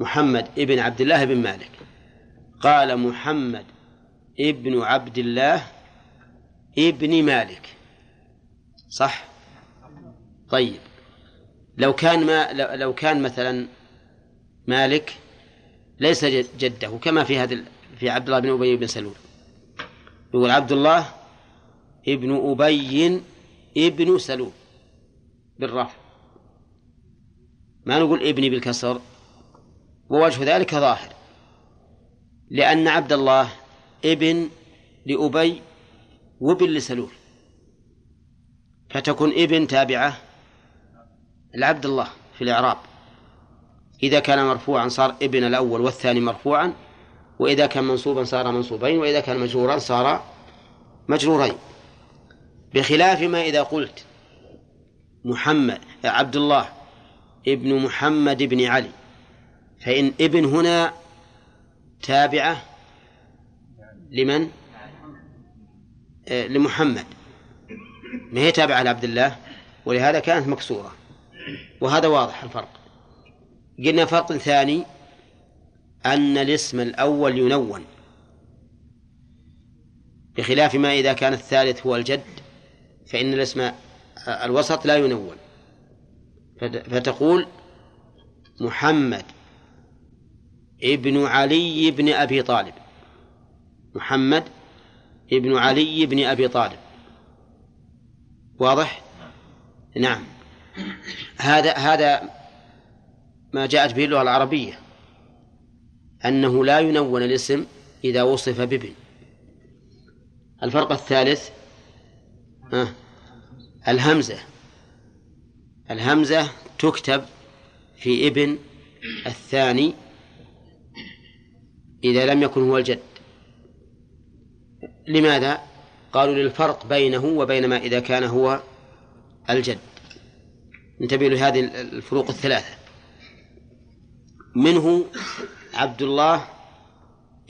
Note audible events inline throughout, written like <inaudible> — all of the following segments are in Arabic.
محمد ابن عبد الله بن مالك. قال محمد ابن عبد الله ابن مالك. صح؟ طيب. لو كان ما لو كان مثلا مالك ليس جده كما في هذا في عبد الله بن أبي بن سلول. يقول عبد الله ابن أبي ابن سلول بالرفع. ما نقول ابني بالكسر؟ ووجه ذلك ظاهر. لأن عبد الله ابن لأبي وابن لسلول. فتكون ابن تابعة لعبد الله في الإعراب. إذا كان مرفوعا صار ابن الأول والثاني مرفوعا وإذا كان منصوبا صار منصوبين وإذا كان مجرورا صار مجرورين. بخلاف ما إذا قلت محمد عبد الله ابن محمد بن علي. فإن ابن هنا تابعة لمن؟ آه، لمحمد. ما هي تابعة لعبد الله ولهذا كانت مكسورة. وهذا واضح الفرق. قلنا فرق ثاني أن الاسم الأول ينون. بخلاف ما إذا كان الثالث هو الجد فإن الاسم الوسط لا ينون. فتقول محمد. ابن علي بن أبي طالب. محمد ابن علي بن أبي طالب. واضح؟ نعم. هذا هذا ما جاءت به اللغة العربية. أنه لا ينون الاسم إذا وصف بابن. الفرق الثالث الهمزة. الهمزة تكتب في ابن الثاني إذا لم يكن هو الجد. لماذا؟ قالوا للفرق بينه وبين ما إذا كان هو الجد. انتبهوا لهذه الفروق الثلاثة. منه عبد الله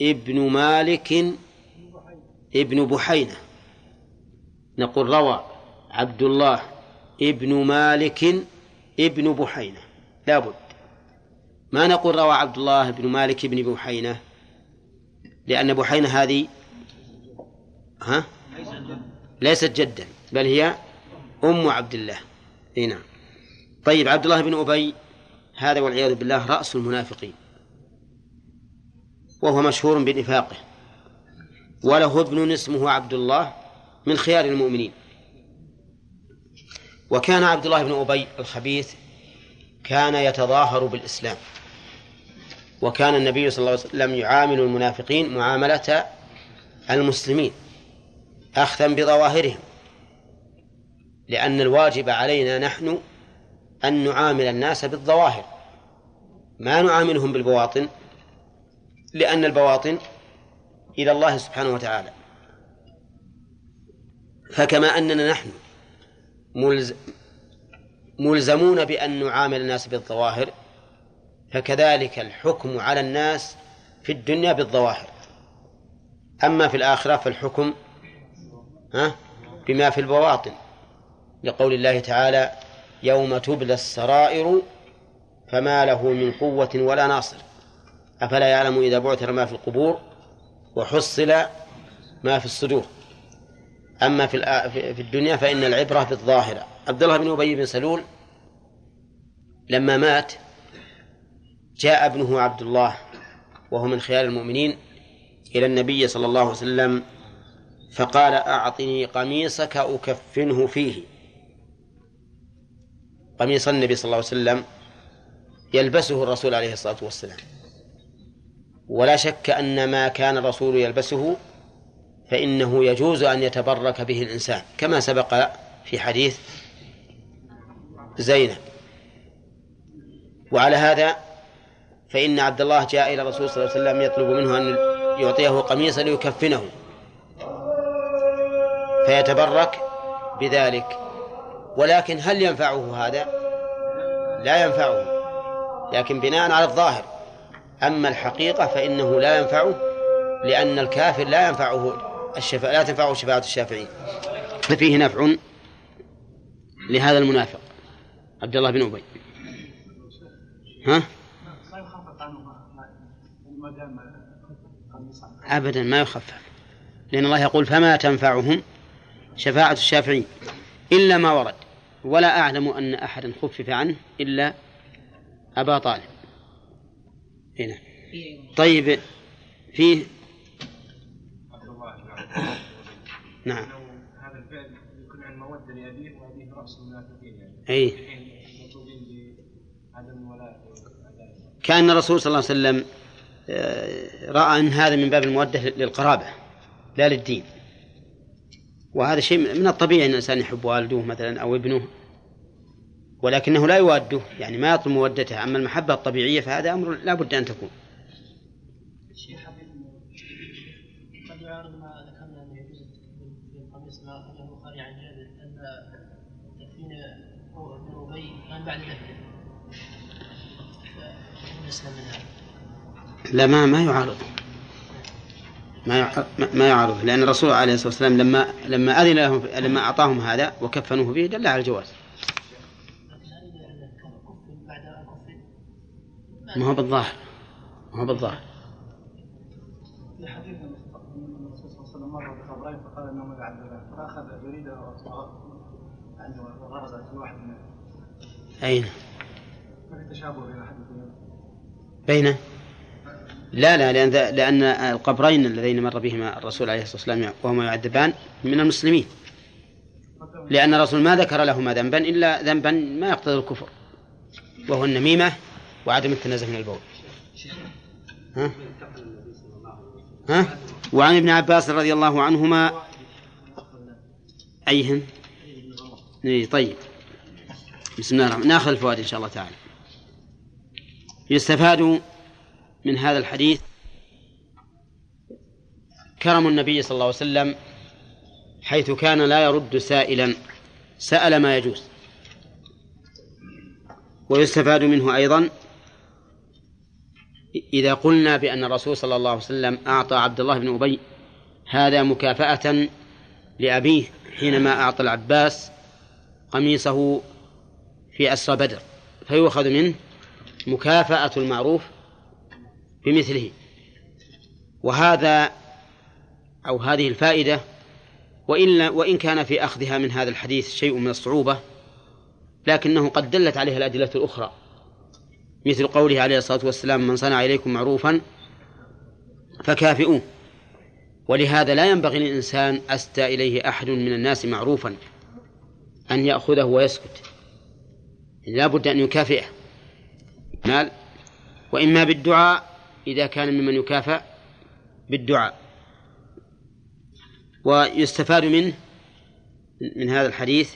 ابن مالك ابن بحينة. نقول روى عبد الله ابن مالك ابن بحينة. لابد ما نقول روى عبد الله بن مالك بن بحينة؟ لأن بحينة هذه ها؟ ليست جدا بل هي أم عبد الله. إي نعم. طيب عبد الله بن أبي هذا والعياذ بالله رأس المنافقين. وهو مشهور بنفاقه. وله ابن اسمه عبد الله من خيار المؤمنين. وكان عبد الله بن أبي الخبيث كان يتظاهر بالإسلام. وكان النبي صلى الله عليه وسلم يعامل المنافقين معاملة المسلمين أخذا بظواهرهم لأن الواجب علينا نحن أن نعامل الناس بالظواهر ما نعاملهم بالبواطن لأن البواطن إلى الله سبحانه وتعالى. فكما أننا نحن ملزمون بأن نعامل الناس بالظواهر فكذلك الحكم على الناس في الدنيا بالظواهر. أما في الآخرة فالحكم ها بما في البواطن. لقول الله تعالى يوم تبلى السرائر فما له من قوة ولا ناصر. أفلا يعلم إذا بعثر ما في القبور وحصل ما في الصدور. أما في في الدنيا فإن العبرة بالظاهرة. عبد الله بن أبي بن سلول لما مات جاء ابنه عبد الله وهو من خيار المؤمنين إلى النبي صلى الله عليه وسلم فقال أعطني قميصك أكفنه فيه. قميص النبي صلى الله عليه وسلم يلبسه الرسول عليه الصلاة والسلام. ولا شك أن ما كان الرسول يلبسه فإنه يجوز أن يتبرك به الإنسان كما سبق في حديث زينب. وعلى هذا فإن عبد الله جاء إلى الرسول صلى الله عليه وسلم يطلب منه أن يعطيه قميصا ليكفنه. فيتبرك بذلك. ولكن هل ينفعه هذا؟ لا ينفعه. لكن بناء على الظاهر. أما الحقيقة فإنه لا ينفعه لأن الكافر لا ينفعه الشفاء لا تنفعه شفاعة الشافعين ففيه نفع لهذا المنافق. عبد الله بن أبي. ها؟ أبدا ما يخفف. لأن الله يقول فما تنفعهم شفاعة الشافعين إلا ما ورد. ولا أعلم أن أحدا خفف عنه إلا أبا طالب. هنا طيب فيه نعم. هذا الفعل يكون عن مودة لأبيه وأبيه رأس المنافقين يعني أي كأن الرسول صلى الله عليه وسلم رأى أن هذا من باب المودة للقرابة لا للدين. وهذا شيء من الطبيعي أن الإنسان يحب والده مثلا أو ابنه ولكنه لا يواده يعني ما يطلب مودته. أما المحبة الطبيعية فهذا أمر لا بد أن تكون. بعد دفنه من هذا؟ لا ما ما يعارض ما ما يعارض لأن الرسول عليه الصلاة والسلام لما لما أذن لهم لما أعطاهم هذا وكفنوه به دل على الجواز. ما هو بالظاهر ما هو بالظاهر. الرسول صلى الله عليه وسلم مر فقال فاخذ جريده في واحد منهم. أين؟ الحديثين. بين؟ لا لا لأن لأن القبرين اللذين مر بهما الرسول عليه الصلاة والسلام وهما يعذبان من المسلمين. لأن الرسول ما ذكر لهما ذنبا إلا ذنبا ما يقتضي الكفر وهو النميمة وعدم التنزه من البول. ها؟ ها؟ وعن ابن عباس رضي الله عنهما أيهم؟ طيب. بسم الله الرحمن ناخذ الفوائد إن شاء الله تعالى. يستفاد من هذا الحديث كرم النبي صلى الله عليه وسلم حيث كان لا يرد سائلا سأل ما يجوز. ويستفاد منه أيضا إذا قلنا بأن الرسول صلى الله عليه وسلم أعطى عبد الله بن أبي هذا مكافأة لأبيه حينما أعطى العباس قميصه في أسرى بدر. فيؤخذ منه مكافأة المعروف بمثله. وهذا أو هذه الفائدة وإن وإن كان في أخذها من هذا الحديث شيء من الصعوبة لكنه قد دلت عليها الأدلة الأخرى. مثل قوله عليه الصلاة والسلام من صنع إليكم معروفا فكافئوه. ولهذا لا ينبغي للإنسان أستى إليه أحد من الناس معروفا أن يأخذه ويسكت. لا بد أن يكافئه. مال؟ وإما بالدعاء إذا كان ممن يكافأ بالدعاء. ويستفاد منه من هذا الحديث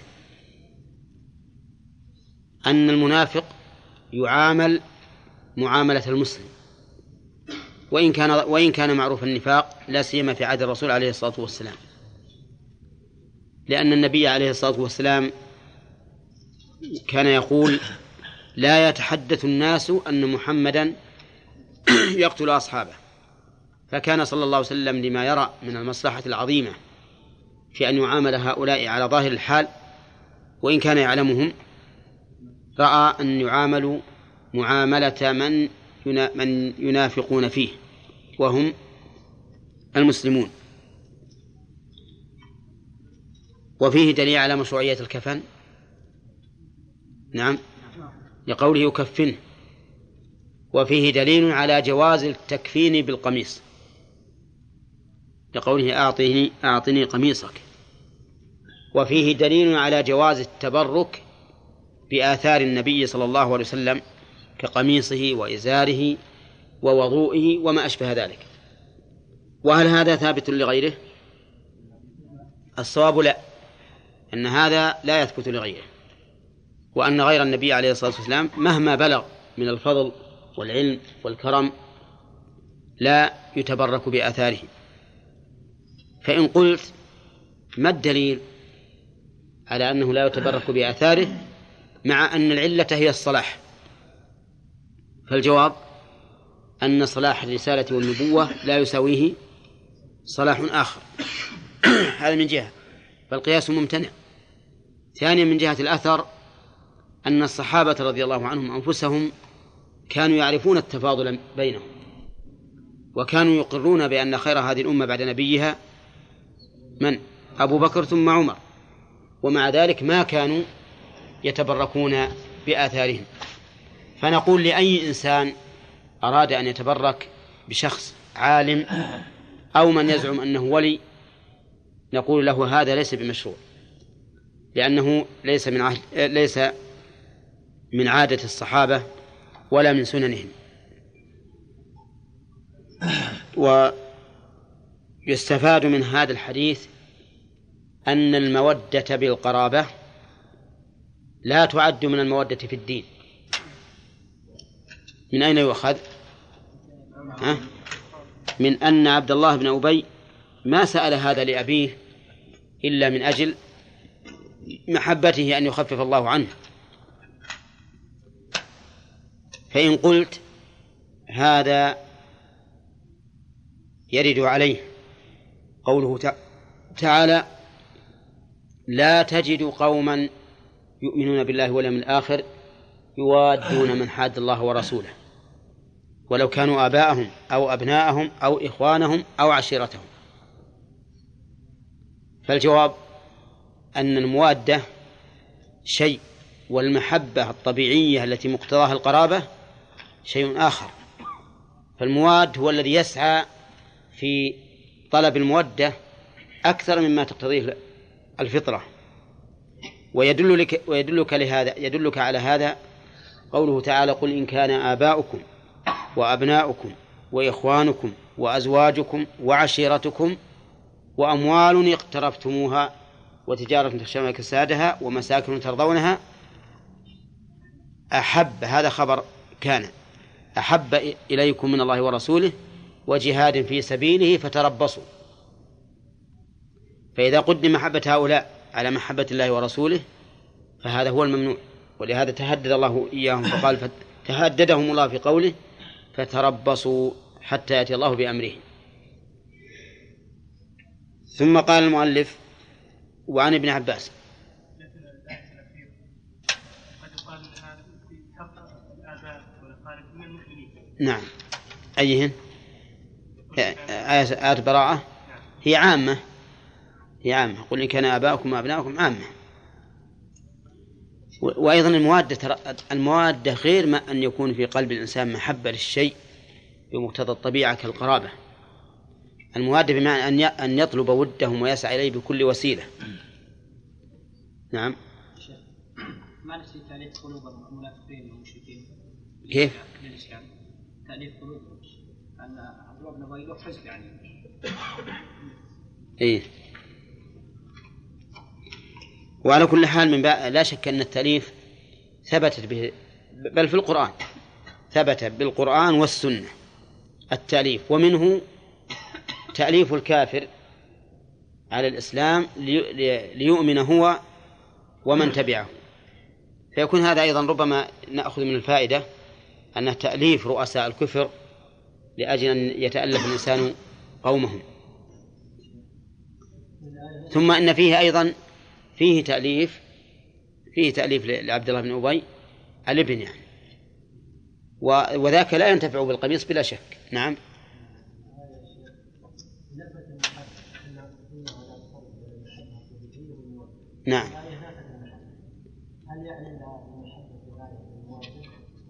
أن المنافق يعامل معاملة المسلم. وإن كان وإن كان معروف النفاق لا سيما في عهد الرسول عليه الصلاة والسلام. لأن النبي عليه الصلاة والسلام كان يقول لا يتحدث الناس أن محمدا <clears throat> يقتل أصحابه. فكان صلى الله عليه وسلم لما يرى من المصلحة العظيمة في أن يعامل هؤلاء على ظاهر الحال وإن كان يعلمهم رأى أن يعاملوا معاملة من من ينافقون فيه وهم المسلمون. وفيه دليل على مشروعية الكفن. نعم. لقوله يكفنه. وفيه دليل على جواز التكفين بالقميص. لقوله أعطني أعطني قميصك. وفيه دليل على جواز التبرك بآثار النبي صلى الله عليه وسلم كقميصه وإزاره ووضوئه وما أشبه ذلك. وهل هذا ثابت لغيره؟ الصواب لا أن هذا لا يثبت لغيره. وأن غير النبي عليه الصلاة والسلام مهما بلغ من الفضل والعلم والكرم لا يتبرك بآثاره. فإن قلت ما الدليل على أنه لا يتبرك بآثاره مع أن العلة هي الصلاح؟ فالجواب أن صلاح الرسالة والنبوة لا يساويه صلاح آخر. <clears throat> هذا من جهة فالقياس ممتنع. ثانيا من جهة الأثر أن الصحابة رضي الله عنهم أنفسهم كانوا يعرفون التفاضل بينهم وكانوا يقرون بأن خير هذه الأمة بعد نبيها من؟ أبو بكر ثم عمر ومع ذلك ما كانوا يتبركون بآثارهم فنقول لأي إنسان أراد أن يتبرك بشخص عالم أو من يزعم أنه ولي نقول له هذا ليس بمشروع لأنه ليس من عهد ليس من عادة الصحابة ولا من سننهم ويستفاد من هذا الحديث أن المودة بالقرابة لا تعد من المودة في الدين من أين يؤخذ؟ ها؟ من أن عبد الله بن أبي ما سأل هذا لأبيه إلا من أجل محبته أن يخفف الله عنه فإن قلت هذا يرد عليه قوله تعالى لا تجد قوما يؤمنون بالله واليوم الآخر يوادون من حاد الله ورسوله. ولو كانوا آباءهم أو أبناءهم أو إخوانهم أو عشيرتهم. فالجواب أن الموادة شيء والمحبة الطبيعية التي مقتضاها القرابة شيء آخر. فالمواد هو الذي يسعى في طلب المودة أكثر مما تقتضيه الفطرة. ويدل ويدلك لهذا يدلك على هذا قوله تعالى قل إن كان آباؤكم وأبناؤكم وإخوانكم وأزواجكم وعشيرتكم وأموال اقترفتموها وتجارة تخشون كسادها ومساكن ترضونها أحب هذا خبر كان. أحب إليكم من الله ورسوله وجهاد في سبيله فتربصوا. فإذا قدم محبة هؤلاء على محبة الله ورسوله فهذا هو الممنوع. ولهذا تهدد الله إياهم فقال تهددهم الله في قوله فتربصوا حتى يأتي الله بأمره ثم قال المؤلف وعن ابن عباس نعم. أيهن؟ آيات براءة؟ هي عامة. هي عامة. قل إن كان آباؤكم وأبناؤكم عامة. وأيضا الموادة ترى الموادة غير ما أن يكون في قلب الإنسان محبة للشيء بمقتضى الطبيعة كالقرابة. الموادة بمعنى أن أن يطلب ودهم ويسعى إليه بكل وسيلة. نعم. ما نفسي تأليف قلوب المنافقين والمشركين؟ كيف؟ تأليف قلوبهم أن عبد الله بن أبي له حزب يعني. إيه. وعلى كل حال من لا شك أن التأليف ثبتت به بل في القرآن. ثبت بالقرآن والسنة التأليف. ومنه تأليف الكافر على الإسلام ليؤمن هو ومن تبعه. فيكون هذا أيضا ربما نأخذ من الفائدة. أنه تأليف رؤساء الكفر لأجل أن يتألف الإنسان قومهم. ثم إن فيه أيضا فيه تأليف فيه تأليف لعبد الله بن أبي الابن يعني. وذاك لا ينتفع بالقميص بلا شك. نعم. نعم.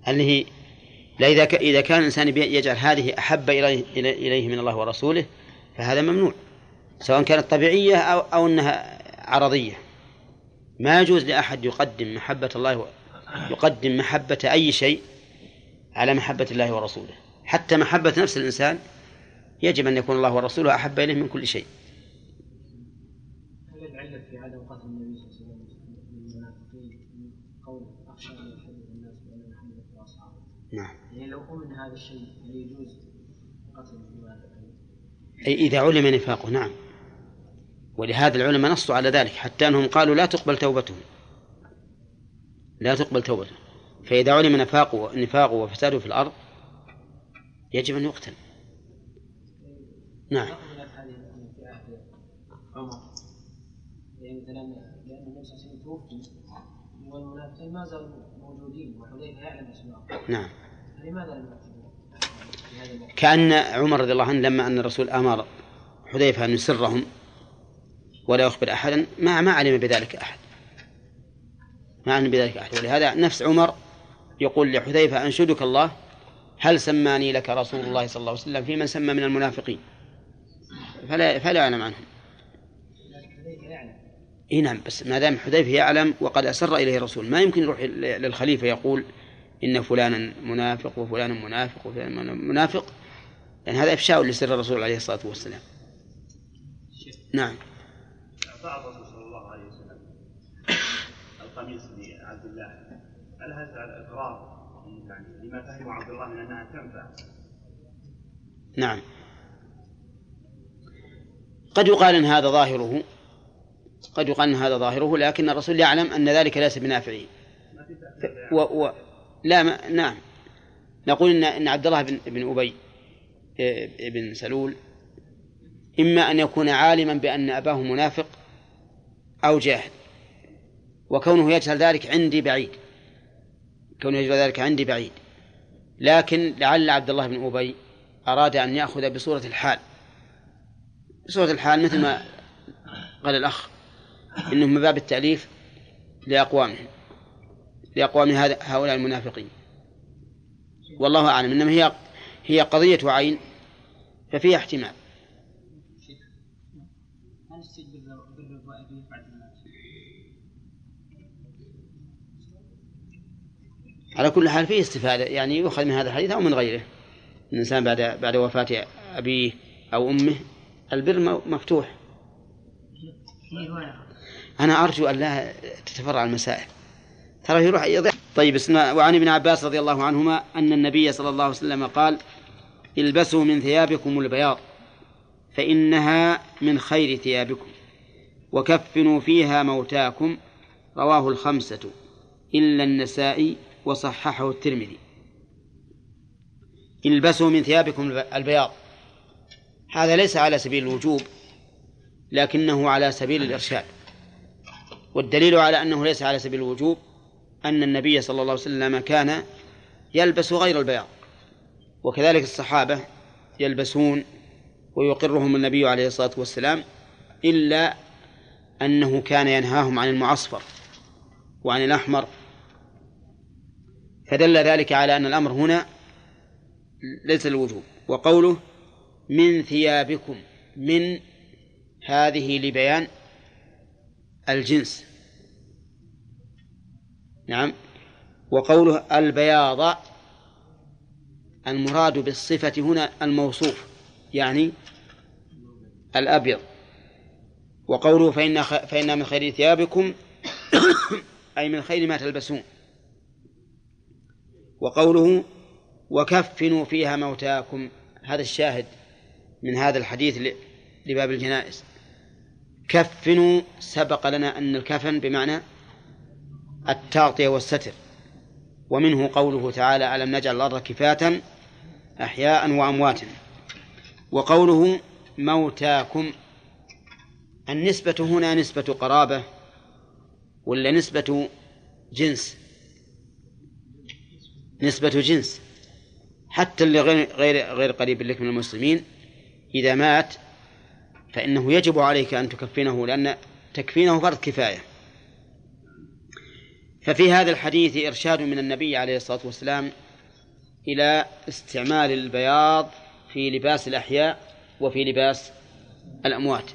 هل هي لا إذا إذا كان الإنسان يجعل هذه أحب إليه إليه من الله ورسوله فهذا ممنوع سواء كانت طبيعية أو أو أنها عرضية. ما يجوز لأحد يقدم محبة الله يقدم محبة أي شيء على محبة الله ورسوله. حتى محبة نفس الإنسان يجب أن يكون الله ورسوله أحب إليه من كل شيء. هل في عدم النبي صلى الله عليه وسلم قول الناس نعم. يعني لو أمن هذا الشيء هل يجوز قتل إذا علم نفاقه نعم. ولهذا العلماء نصوا على ذلك حتى أنهم قالوا لا تقبل توبتهم لا تقبل توبته. فإذا علم نفاقه نفاقه وفساده في الأرض يجب أن يقتل. نعم. يعني مثلا لأن النبي صلى الله عليه وسلم توفي والمنافقين ما زالوا موجودين يعلم نعم. لماذا لم؟ كأن عمر رضي الله عنه لما أن الرسول أمر حذيفة أن يسرهم ولا يخبر أحدا ما ما علم بذلك أحد. ما علم بذلك أحد. ولهذا نفس عمر يقول لحذيفة أنشدك الله هل سماني لك رسول الله صلى الله عليه وسلم في من سمى من المنافقين؟ فلا فلا يعلم عنهم. إي نعم بس ما دام حذيفة يعلم وقد أسر إليه الرسول ما يمكن يروح للخليفة يقول إن فلانا منافق وفلان منافق وفلان منافق. يعني هذا إفشاء لسر الرسول عليه الصلاة والسلام. نعم. أعطى الرسول صلى الله عليه وسلم القميص لعبد الله هل هذا اقرار يعني لما فهمه عبد الله من أنها تنفع. نعم. قد يقال إن هذا ظاهره قد يقال إن هذا ظاهره لكن الرسول يعلم أن ذلك ليس بنافعه و... و... لا ما... نعم. نقول ان إن عبد الله بن بن أبي إيه، بن سلول إما أن يكون عالما بأن أباه منافق أو جاهل وكونه يجهل ذلك عندي بعيد. كونه يجهل ذلك عندي بعيد. لكن لعل عبد الله بن أبي أراد أن يأخذ بصورة الحال. بصورة الحال مثل ما قال الأخ. إنه من باب التأليف لاقوامهم لأقوام هؤلاء المنافقين. والله أعلم إنما هي هي قضية عين ففيها احتمال؟ على كل حال فيه استفادة يعني يؤخذ من هذا الحديث أو من غيره. الإنسان بعد بعد وفاة أبيه أو أمه البر مفتوح. في رواية أنا أرجو أن لا تتفرع المسائل. ترى يروح يضيع. طيب اسمع وعن ابن عباس رضي الله عنهما أن النبي صلى الله عليه وسلم قال البسوا من ثيابكم البياض فإنها من خير ثيابكم وكفنوا فيها موتاكم. رواه الخمسة إلا النسائي وصححه الترمذي. البسوا من ثيابكم البياض. هذا ليس على سبيل الوجوب لكنه على سبيل الإرشاد. والدليل على أنه ليس على سبيل الوجوب أن النبي صلى الله عليه وسلم كان يلبس غير البياض. وكذلك الصحابة يلبسون ويقرهم النبي عليه الصلاة والسلام إلا أنه كان ينهاهم عن المعصفر وعن الأحمر. فدل ذلك على أن الأمر هنا ليس الوجوب وقوله من ثيابكم من هذه لبيان الجنس نعم وقوله البياض المراد بالصفة هنا الموصوف يعني الأبيض وقوله فإن. فإن من خير ثيابكم <coughs> أي من خير ما تلبسون وقوله وكفنوا فيها موتاكم هذا الشاهد من هذا الحديث. لباب الجنائز كفنوا سبق لنا أن الكفن بمعنى التغطية والستر. ومنه قوله تعالى ألم نجعل الأرض كفاة أحياء وأمواتا. وقوله موتاكم. النسبة هنا نسبة قرابة ولا نسبة جنس؟ نسبة جنس. حتى اللي غير غير غير قريب لك من المسلمين إذا مات فإنه يجب عليك أن تكفنه لأن تكفينه فرض كفاية. ففي هذا الحديث إرشاد من النبي عليه الصلاة والسلام إلى استعمال البياض في لباس الأحياء وفي لباس الأموات.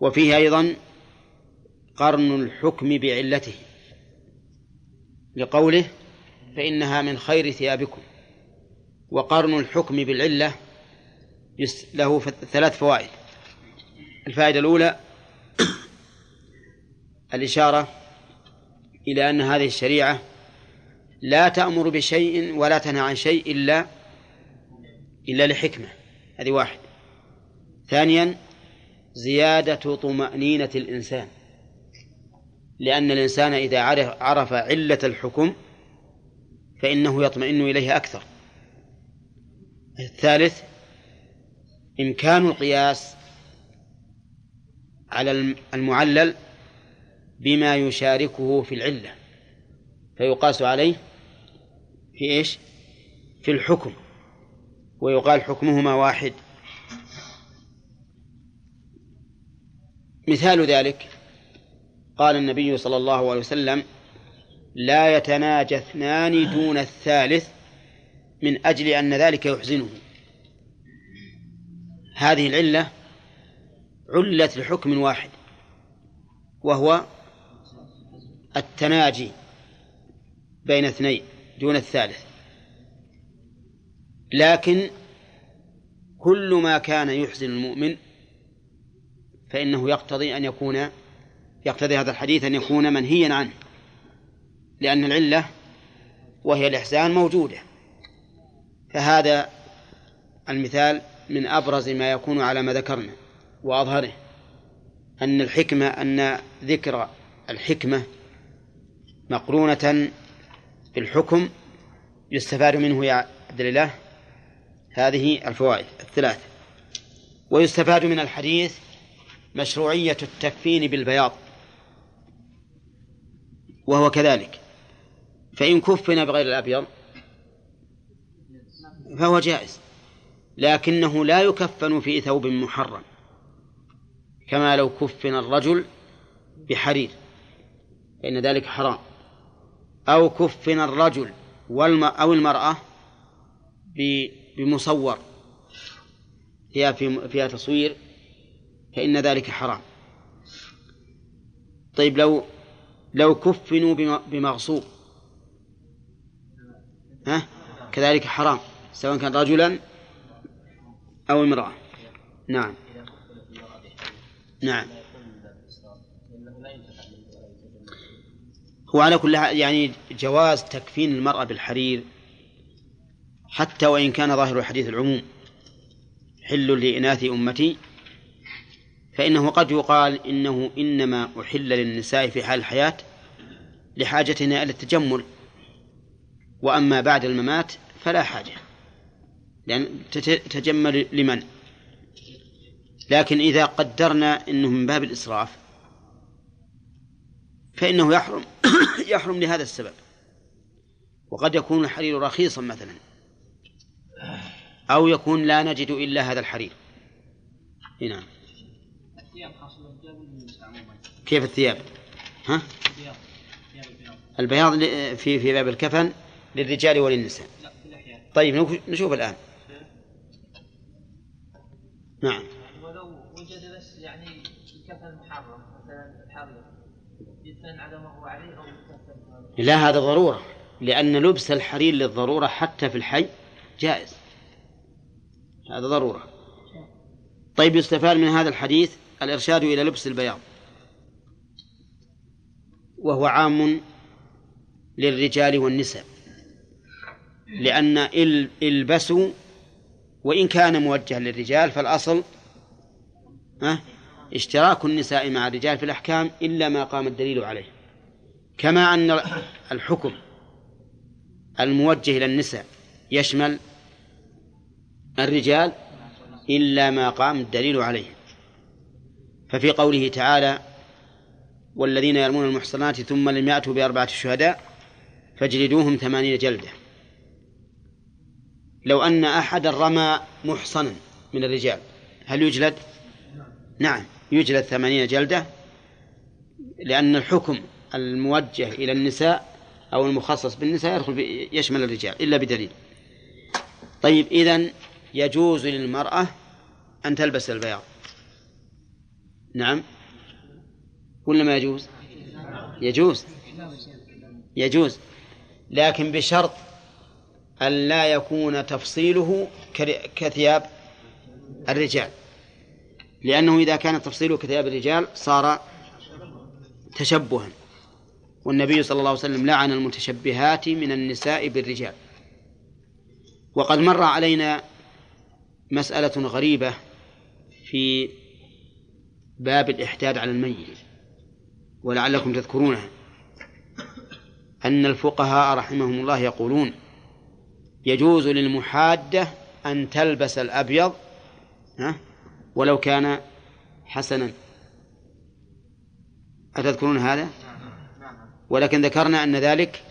وفيه أيضا قرن الحكم بعلته لقوله فإنها من خير ثيابكم. وقرن الحكم بالعلة له ثلاث فوائد. الفائدة الأولى <coughs> الإشارة إلى أن هذه الشريعة لا تأمر بشيء ولا تنهى عن شيء إلا إلا لحكمة. هذه واحد. ثانيا زيادة طمأنينة الإنسان. لأن الإنسان إذا عرف, عرف علة الحكم فإنه يطمئن إليه أكثر. الثالث إمكان القياس على المعلل بما يشاركه في العلة فيقاس عليه في إيش؟ في الحكم ويقال حكمهما واحد. مثال ذلك قال النبي صلى الله عليه وسلم لا يتناجى اثنان دون الثالث من أجل أن ذلك يحزنه. هذه العلة علت لحكم واحد وهو التناجي بين اثنين دون الثالث. لكن كل ما كان يحزن المؤمن فإنه يقتضي أن يكون يقتضي هذا الحديث أن يكون منهيا عنه لأن العلة وهي الإحسان موجودة. فهذا المثال من أبرز ما يكون على ما ذكرنا وأظهره أن الحكمة أن ذكر الحكمة مقرونة بالحكم يستفاد منه يا عبد الله هذه الفوائد الثلاث. ويستفاد من الحديث مشروعية التكفين بالبياض وهو كذلك. فإن كفن بغير الأبيض فهو جائز. لكنه لا يكفن في ثوب محرم كما لو كفن الرجل بحرير فإن ذلك حرام. أو كفن الرجل أو المرأة بمصور فيها فيها تصوير فإن ذلك حرام. طيب لو لو كفنوا بمغصوب ها؟ كذلك حرام سواء كان رجلا أو امرأة. نعم. نعم. هو على كل يعني جواز تكفين المرأة بالحرير حتى وإن كان ظاهر الحديث العموم. حل لإناث أمتي. فإنه قد يقال إنه إنما أحل للنساء في حال الحياة لحاجتنا إلى التجمل. وأما بعد الممات فلا حاجة. لأن تجمل لمن؟ لكن إذا قدرنا أنه من باب الإسراف فإنه يحرم <coughs> يحرم لهذا السبب. وقد يكون الحرير رخيصا مثلا. أو يكون لا نجد إلا هذا الحرير. نعم كيف الثياب؟ ها؟ البياض في في باب الكفن للرجال وللنساء. طيب نشوف الآن. نعم. ولو وجد بس يعني الكفن محرم مثلا الحرير يدفن على ما هو عليه أو لا هذا ضرورة لأن لبس الحرير للضرورة حتى في الحي جائز. هذا ضرورة. طيب يستفاد من هذا الحديث الإرشاد إلى لبس البياض. وهو عام للرجال والنساء لأن إلبسوا وإن كان موجها للرجال فالأصل اشتراك النساء مع الرجال في الأحكام إلا ما قام الدليل عليه. كما أن الحكم الموجه إلى النساء يشمل الرجال إلا ما قام الدليل عليه. ففي قوله تعالى والذين يرمون المحصنات ثم لم يأتوا بأربعة شهداء فاجلدوهم ثمانين جلدة لو أن أحدا رمى محصنا من الرجال هل يجلد؟ نعم يجلد ثمانين جلدة لأن الحكم الموجه إلى النساء أو المخصص بالنساء يدخل يشمل الرجال إلا بدليل. طيب إذن يجوز للمرأة أن تلبس البياض. نعم. ولا ما يجوز؟ يجوز. يجوز. لكن بشرط أن لا يكون تفصيله كثياب الرجال. لأنه إذا كان تفصيله كثياب الرجال صار تشبها. والنبي صلى الله عليه وسلم لعن المتشبهات من النساء بالرجال. وقد مر علينا مسألة غريبة في باب الإحداد على الميت ولعلكم تذكرونها. أن الفقهاء رحمهم الله يقولون يجوز للمحادة أن تلبس الأبيض ولو كان حسنا. أتذكرون هذا؟ ولكن ذكرنا أن ذلك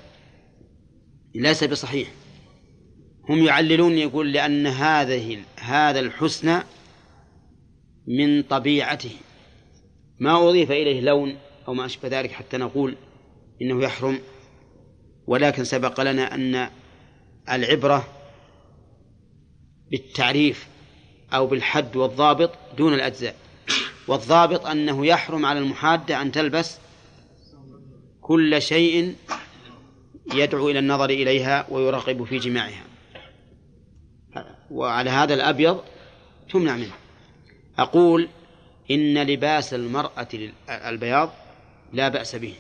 ليس بصحيح. هم يعللون يقول لأن هذه هذا الحسن من طبيعته. ما أضيف إليه لون أو ما أشبه ذلك حتى نقول إنه يحرم ولكن سبق لنا أن العبرة بالتعريف أو بالحد والضابط دون الأجزاء. والضابط أنه يحرم على المحادة أن تلبس كل شيء يدعو إلى النظر إليها ويرغب في جماعها وعلى هذا الأبيض تمنع منه. أقول إن لباس المرأة البياض لا بأس به.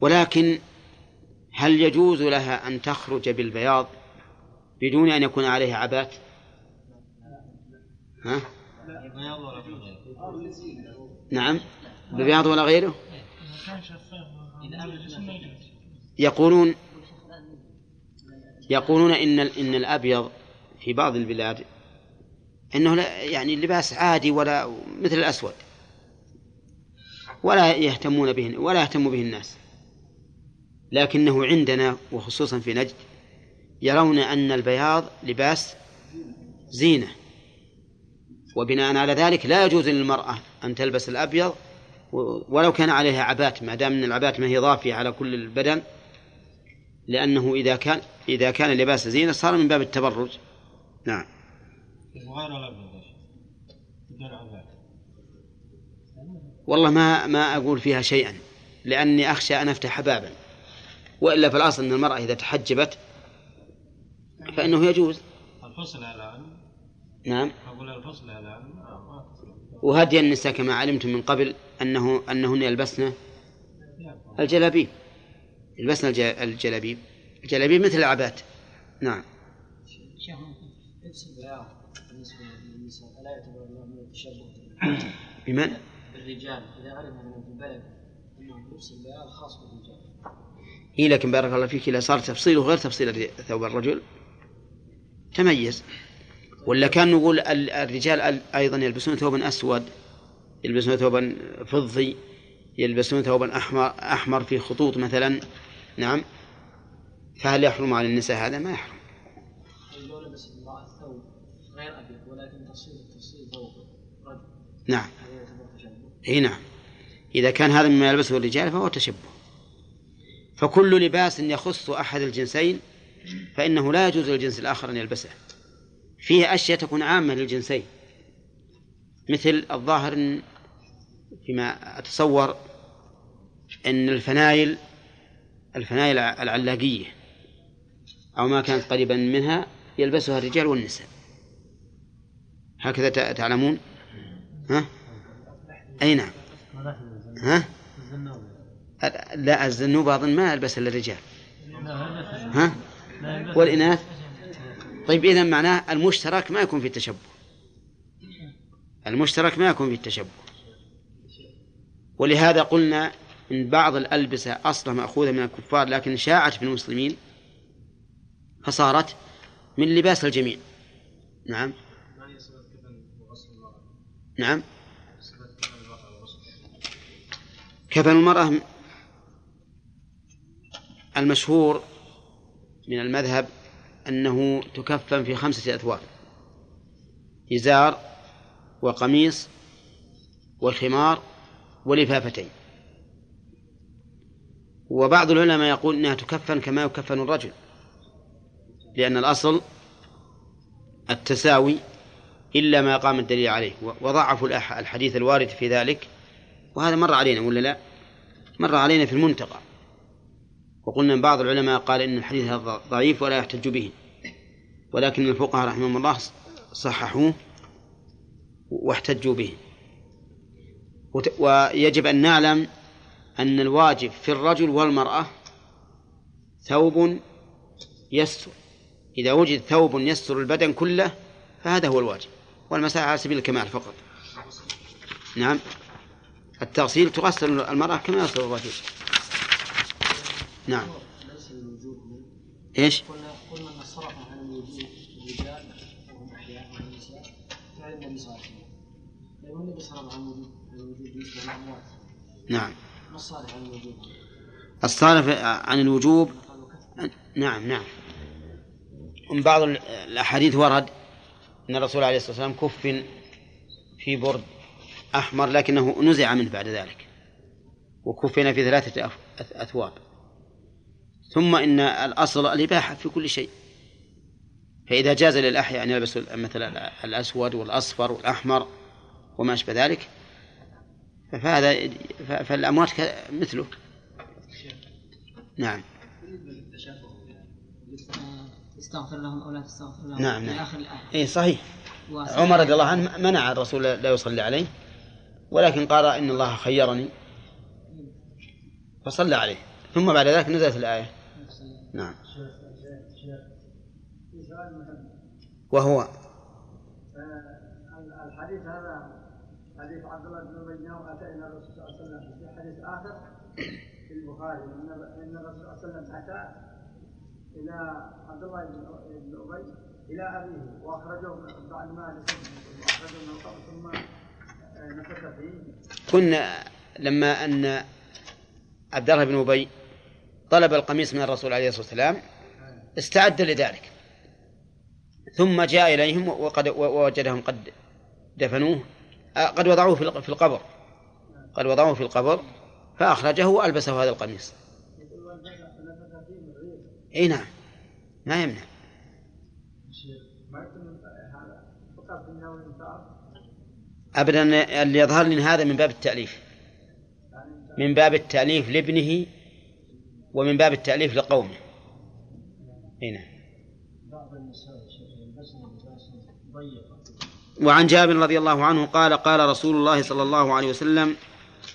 ولكن هل يجوز لها أن تخرج بالبياض بدون أن يكون عليها عبات ها؟ نعم. ببياض ولا غيره؟ يقولون يقولون إن إن الأبيض في بعض البلاد إنه يعني اللباس عادي ولا مثل الأسود. ولا يهتمون به ولا يهتم به الناس. لكنه عندنا وخصوصا في نجد يرون أن البياض لباس زينة وبناء على ذلك لا يجوز للمرأة أن تلبس الأبيض ولو كان عليها عبات ما دام أن العبات ما هي ضافية على كل البدن لأنه إذا كان إذا كان لباس زينة صار من باب التبرج. نعم. والله ما ما أقول فيها شيئا لأني أخشى أن أفتح بابا. وإلا في الأصل أن المرأة إذا تحجبت فإنه يجوز. الفصل الآن. نعم. أقول الفصل الآن. وهدي النساء كما علمتم من قبل أنه أنهن يلبسن الجلابيب. يلبسن الجلابيب. الجلابيب مثل العبات. نعم. لبس البياض بالنسبة للنساء. فلا يعتبر الله من التشبه بمن؟ بالرجال. إذا علم من في البلد أنه لبس البياض خاص بالرجال. إيه لكن بارك الله فيك إذا صار تفصيله غير تفصيل ثوب الرجل تميز. ولا كان نقول الرجال أيضا يلبسون ثوبا أسود يلبسون ثوبا فضي يلبسون ثوبا أحمر أحمر في خطوط مثلا. نعم. فهل يحرم على النساء هذا؟ ما يحرم. نعم. اي نعم. إذا كان هذا مما يلبسه الرجال فهو تشبه. فكل لباس يخص أحد الجنسين فإنه لا يجوز للجنس الآخر أن يلبسه فيه أشياء تكون عامة للجنسين مثل الظاهر فيما أتصور أن الفنايل الفنايل العلاقية أو ما كانت قريبا منها يلبسها الرجال والنساء هكذا تعلمون ها؟ أي نعم ها؟ لا الزنوب أظن ما يلبس إلا الرجال. ها؟ والإناث؟ طيب إذا معناه المشترك ما يكون في التشبه. المشترك ما يكون في التشبه. ولهذا قلنا إن بعض الألبسة أصلا مأخوذة من الكفار لكن شاعت في المسلمين فصارت من لباس الجميع. نعم. نعم. كفن المرأة المشهور من المذهب أنه تكفن في خمسة أثواب إزار وقميص وخمار ولفافتين وبعض العلماء يقول إنها تكفن كما يكفن الرجل لأن الأصل التساوي إلا ما قام الدليل عليه وضعفوا الحديث الوارد في ذلك. وهذا مر علينا ولا لا؟ مر علينا في المنتقى وقلنا بعض العلماء قال إن الحديث ضعيف ولا يحتج به. ولكن الفقهاء رحمهم الله صححوه واحتجوا به. ويجب أن نعلم أن الواجب في الرجل والمرأة ثوب يستر. إذا وجد ثوب يستر البدن كله فهذا هو الواجب. والمساء على سبيل الكمال فقط. نعم. التغسيل تغسل المرأة كما يغسل الرجل. نعم. إيش؟ قلنا قلنا إن الصرف عن الوجود الرجال وهم أحياء والنساء فعل النبي صلى الله عليه وسلم طيب النبي صرف عن الوجود الوجود بالنسبة للأموات. نعم. ما الصالح عن الوجود؟ الصالح عن الوجوب نعم نعم. ومن بعض الأحاديث ورد أن الرسول عليه الصلاة والسلام كفن في برد أحمر لكنه نزع منه بعد ذلك وكفن في ثلاثة أثواب. ثم إن الأصل الإباحة في كل شيء. فإذا جاز للأحياء أن يلبسوا مثلا الأسود والأصفر والأحمر وما أشبه ذلك فهذا فالأموات مثله. نعم. استغفر لهم أو لا تستغفر لهم. نعم نعم. آخر الآية. اي صحيح. عمر رضي الله عنه منع الرسول لا يصلي عليه ولكن قال إن الله خيرني فصلى عليه. ثم بعد ذلك نزلت الآية. نعم. وهو. الحديث هذا حديث عبد الله بن ابي انه أتى إلى الرسول صلى الله عليه وسلم في حديث آخر في البخاري إن إن الرسول صلى الله عليه وسلم أتى إلى عبد الله بن ابي إلى أبيه وأخرجه بعد ما وأخرجه من القبر ثم نفث فيه. كنا لما أن عبد الله بن ابي طلب القميص من الرسول عليه الصلاة والسلام استعد لذلك. ثم جاء إليهم وقد ووجدهم قد دفنوه آه، قد وضعوه في القبر. قد وضعوه في القبر فأخرجه وألبسه هذا القميص. إي نعم. ما يمنع. ابدا اللي يظهر لي هذا من باب التأليف. من باب التأليف لابنه ومن باب التأليف لقومه نعم. بعض النساء ضيقا وعن جابر رضي الله عنه قال قال رسول الله صلى الله عليه وسلم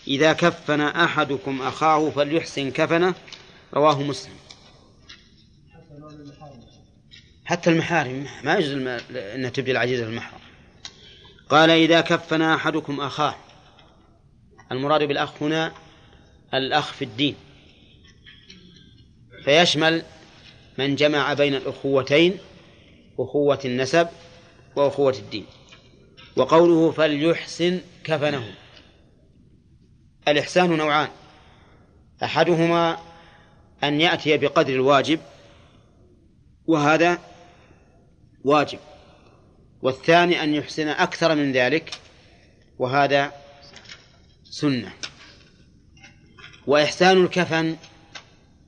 إذا كفن أحدكم أخاه فليحسن كفنه. رواه مسلم. حتى المحارم ما يجوز أن تبدي العجيزة المحرم. قال إذا كفن أحدكم أخاه. المراد بالأخ هنا الأخ في الدين. فيشمل من جمع بين الأخوتين أخوة النسب وأخوة الدين. وقوله فليحسن كفنه. الإحسان نوعان. أحدهما أن يأتي بقدر الواجب وهذا واجب. والثاني أن يحسن أكثر من ذلك وهذا سنة. وإحسان الكفن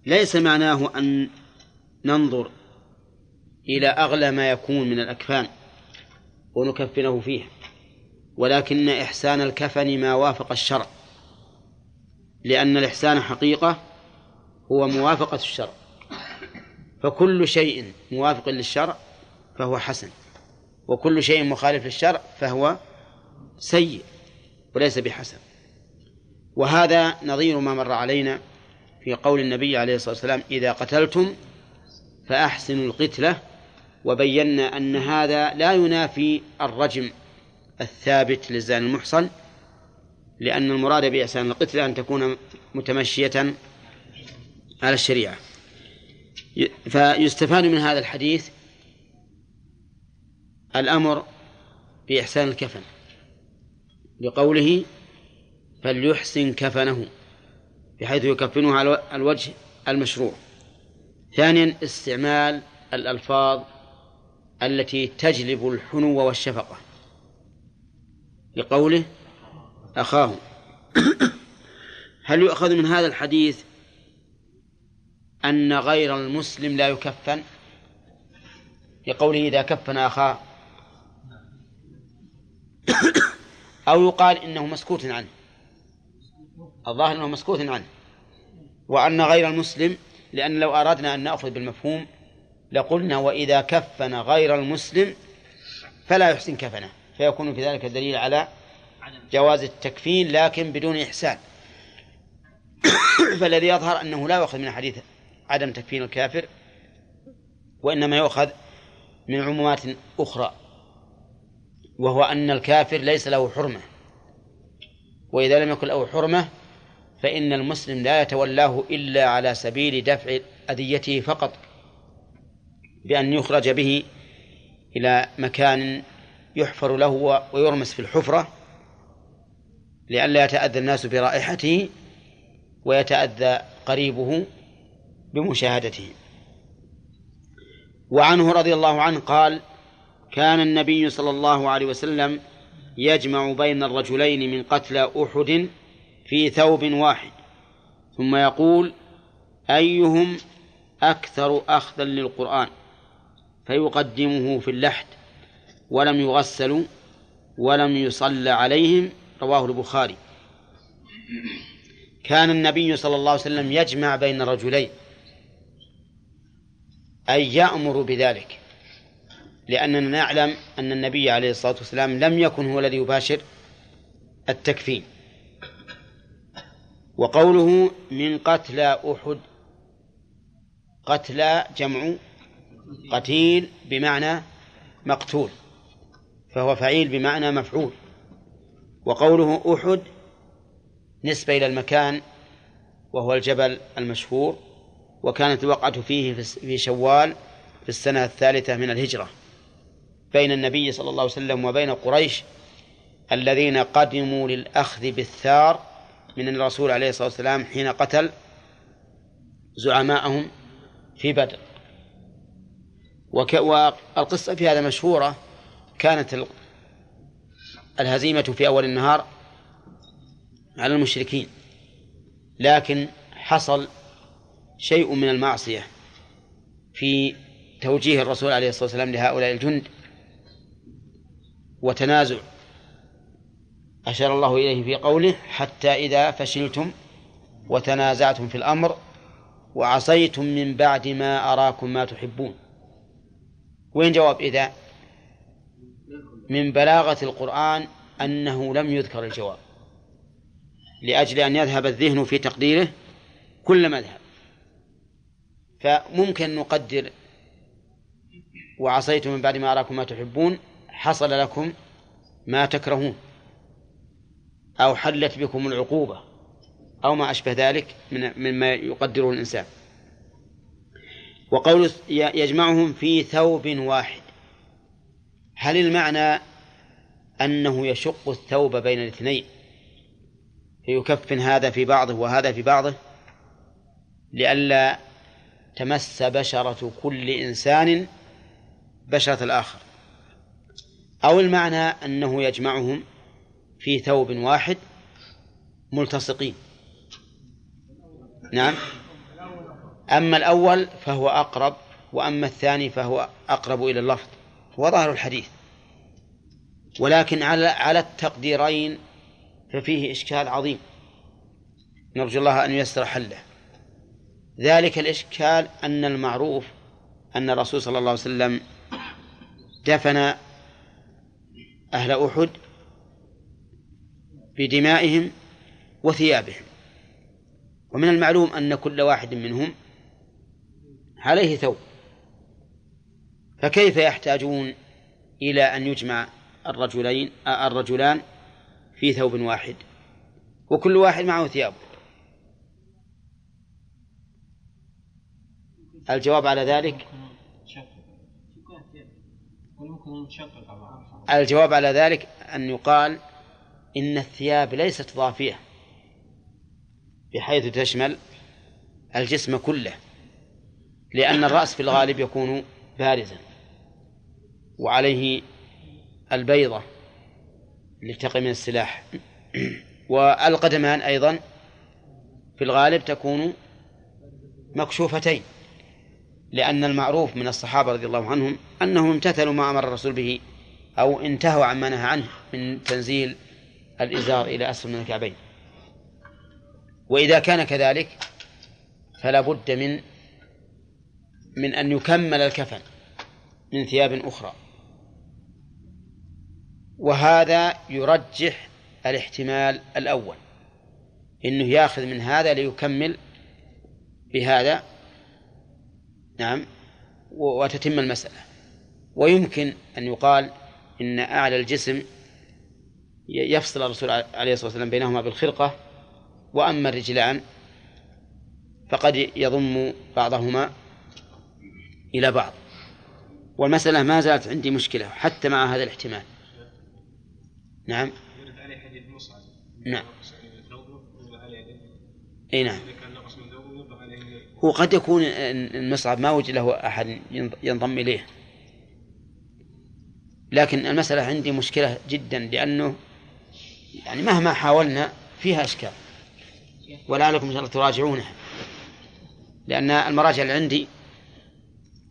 ليس معناه أن ننظر إلى أغلى ما يكون من الأكفان ونكفنه فيها ولكن إحسان الكفن ما وافق الشرع لأن الإحسان حقيقة هو موافقة الشرع فكل شيء موافق للشرع فهو حسن وكل شيء مخالف للشرع فهو سيء وليس بحسن. وهذا نظير ما مر علينا في قول النبي عليه الصلاة والسلام إذا قتلتم فأحسنوا القتلة وبينا أن هذا لا ينافي الرجم الثابت للزاني المحصن لأن المراد بإحسان القتلة أن تكون متمشية على الشريعة. فيستفاد من هذا الحديث الأمر بإحسان الكفن لقوله فليحسن كفنه بحيث يكفنه على الوجه المشروع. ثانيا استعمال الألفاظ التي تجلب الحنو والشفقة. لقوله أخاه. <coughs> هل يؤخذ من هذا الحديث أن غير المسلم لا يكفن؟ لقوله إذا كفن أخاه. <coughs> أو يقال إنه مسكوت عنه. الظاهر أنه مسكوت عنه. وأن غير المسلم لأن لو أردنا أن نأخذ بالمفهوم لقلنا وإذا كفن غير المسلم فلا يحسن كفنه. فيكون في ذلك دليل على جواز التكفين لكن بدون إحسان. <coughs> فالذي يظهر أنه لا يؤخذ من حديث عدم تكفين الكافر وإنما يؤخذ من عمومات أخرى وهو أن الكافر ليس له حرمة. وإذا لم يكن له حرمة فإن المسلم لا يتولاه إلا على سبيل دفع أذيته فقط بأن يخرج به إلى مكان يحفر له ويرمس في الحفرة لئلا يتأذى الناس برائحته ويتأذى قريبه بمشاهدته. وعنه رضي الله عنه قال كان النبي صلى الله عليه وسلم يجمع بين الرجلين من قتلى أحد في ثوب واحد. ثم يقول أيهم أكثر أخذا للقرآن؟ فيقدمه في اللحد. ولم يغسلوا ولم يصلى عليهم. رواه البخاري. كان النبي صلى الله عليه وسلم يجمع بين الرجلين أي يأمر بذلك. لأننا نعلم أن النبي عليه الصلاة والسلام لم يكن هو الذي يباشر التكفين. وقوله من قتلى أحد قتلى جمع قتيل بمعنى مقتول فهو فعيل بمعنى مفعول. وقوله أحد نسبة إلى المكان وهو الجبل المشهور وكانت الوقعة فيه في شوال في السنة الثالثة من الهجرة بين النبي صلى الله عليه وسلم وبين قريش الذين قدموا للأخذ بالثار من الرسول عليه الصلاة والسلام حين قتل زعماءهم في بدر. والقصة في هذا مشهورة. كانت الهزيمة في أول النهار على المشركين. لكن حصل شيء من المعصية في توجيه الرسول عليه الصلاة والسلام لهؤلاء الجند وتنازع. أشار الله إليه في قوله حتى إذا فشلتم وتنازعتم في الأمر وعصيتم من بعد ما أراكم ما تحبون. وين جواب إذا؟ من بلاغة القرآن أنه لم يذكر الجواب لأجل أن يذهب الذهن في تقديره كل مذهب. فممكن نقدر وعصيتم من بعد ما أراكم ما تحبون حصل لكم ما تكرهون. أو حلت بكم العقوبة أو ما أشبه ذلك من مما يقدره الإنسان. وقول يجمعهم في ثوب واحد. هل المعنى أنه يشق الثوب بين الاثنين؟ فيكفن هذا في بعضه وهذا في بعضه؟ لئلا تمس بشرة كل إنسان بشرة الآخر. أو المعنى أنه يجمعهم في ثوب واحد ملتصقين. نعم. أما الأول فهو أقرب وأما الثاني فهو أقرب إلى اللفظ. هو ظاهر الحديث. ولكن على على التقديرين ففيه إشكال عظيم. نرجو الله أن ييسر حله. ذلك الإشكال أن المعروف أن الرسول صلى الله عليه وسلم دفن أهل أحد بدمائهم وثيابهم. ومن المعلوم أن كل واحد منهم عليه ثوب. فكيف يحتاجون إلى أن يجمع الرجلين الرجلان في ثوب واحد؟ وكل واحد معه ثيابه الجواب على ذلك؟ الجواب على ذلك أن يقال إن الثياب ليست ضافية بحيث تشمل الجسم كله لأن الرأس في الغالب يكون بارزا وعليه البيضة لتقي من السلاح. <clears throat> والقدمان أيضا في الغالب تكون مكشوفتين لأن المعروف من الصحابة رضي الله عنهم أنهم امتثلوا ما أمر الرسول به أو انتهوا عما نهى عنه من تنزيل الإزار إلى أسفل من الكعبين. وإذا كان كذلك فلا بد من من أن يكمل الكفن من ثياب أخرى. وهذا يرجح الاحتمال الأول. إنه يأخذ من هذا ليكمل بهذا. نعم. وتتم المسألة. ويمكن أن يقال إن أعلى الجسم يفصل الرسول عليه الصلاة والسلام بينهما بالخرقة وأما الرجلان فقد يضم بعضهما إلى بعض. والمسألة ما زالت عندي مشكلة حتى مع هذا الاحتمال. نعم. نعم. إي نعم. هو قد يكون المصعب ما وجد له أحد ينضم إليه. لكن المسألة عندي مشكلة جدا لأنه يعني مهما حاولنا فيها إشكال. ولعلكم إن شاء الله تراجعونها. لأن المراجع اللي عندي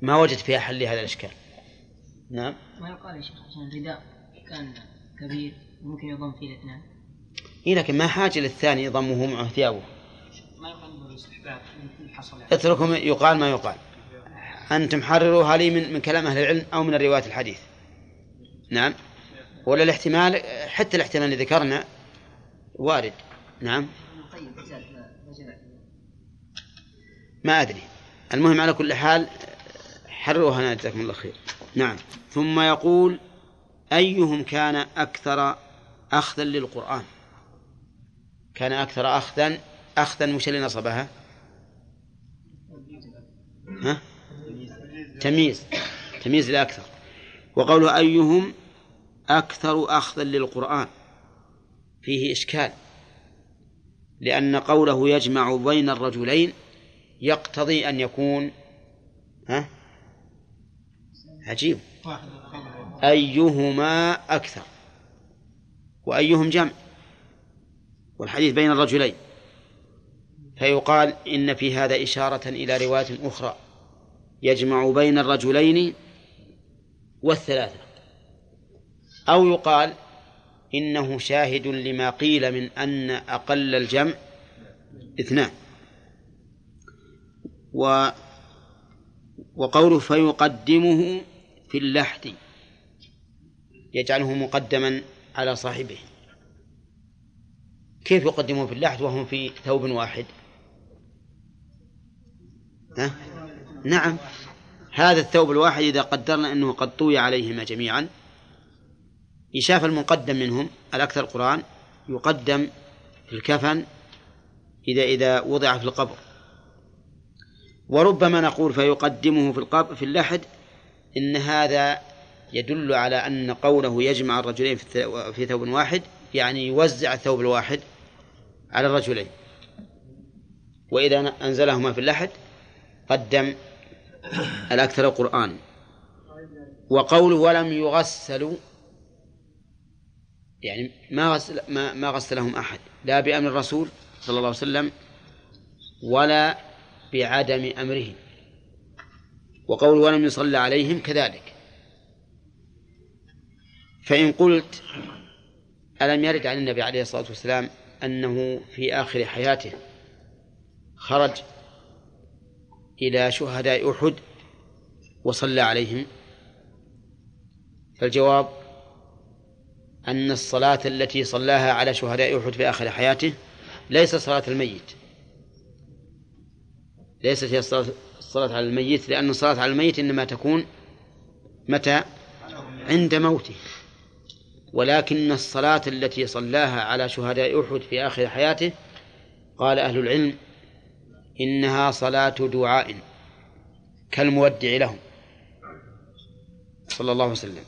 ما وجدت فيها حل لهذا الإشكال. نعم. ما يقال يا شيخ عشان الرداء كان كبير ممكن يضم فيه الإثنان. إيه لكن ما حاجة للثاني يضمه معه ثيابه. ما يقال يعني. اتركهم يقال ما يقال. أنتم حرروها لي من, من كلام أهل العلم أو من الروايات الحديث. نعم. ولا الاحتمال حتى الاحتمال اللي ذكرنا وارد. نعم. طيب ما أدري. المهم على كل حال حرروها أنا جزاكم الله خير. نعم. ثم يقول أيهم كان أكثر أخذا للقرآن؟ كان أكثر أخذا أخذا وش اللي نصبها؟ ها؟ تمييز. تمييز لأكثر وقوله أيهم أكثر أخذا للقرآن. فيه إشكال. لأن قوله يجمع بين الرجلين يقتضي أن يكون ها؟ عجيب. أيهما أكثر؟ وأيهم جمع؟ والحديث بين الرجلين. فيقال إن في هذا إشارة إلى رواية أخرى. يجمع بين الرجلين والثلاثة. أو يقال إنه شاهد لما قيل من أن أقل الجمع اثنان. و وقوله فيقدمه في اللحد يجعله مقدما على صاحبه. كيف يقدمه في اللحد وهم في ثوب واحد؟ ها؟ نعم. هذا الثوب الواحد إذا قدرنا أنه قد طوي عليهما جميعا يشاف المقدم منهم الأكثر قرآن يقدم في الكفن إذا إذا وضع في القبر. وربما نقول فيقدمه في القبر في اللحد إن هذا يدل على أن قوله يجمع الرجلين في ثوب واحد يعني يوزع الثوب الواحد على الرجلين. وإذا أنزلهما في اللحد قدم الأكثر قرآن وقوله ولم يغسلوا يعني ما غسل ما, ما غسلهم أحد لا بأمر الرسول صلى الله عليه وسلم ولا بعدم أمره وقول ولم يصلى عليهم كذلك. فإن قلت ألم يرد عن النبي عليه الصلاة والسلام أنه في آخر حياته خرج إلى شهداء أحد وصلى عليهم؟ فالجواب أن الصلاة التي صلاها على شهداء أحد في آخر حياته ليس صلاة الميت. ليست هي الصلاة على الميت لأن الصلاة على الميت إنما تكون متى؟ عند موته. ولكن الصلاة التي صلاها على شهداء أحد في آخر حياته قال أهل العلم إنها صلاة دعاء كالمودع لهم. صلى الله عليه وسلم.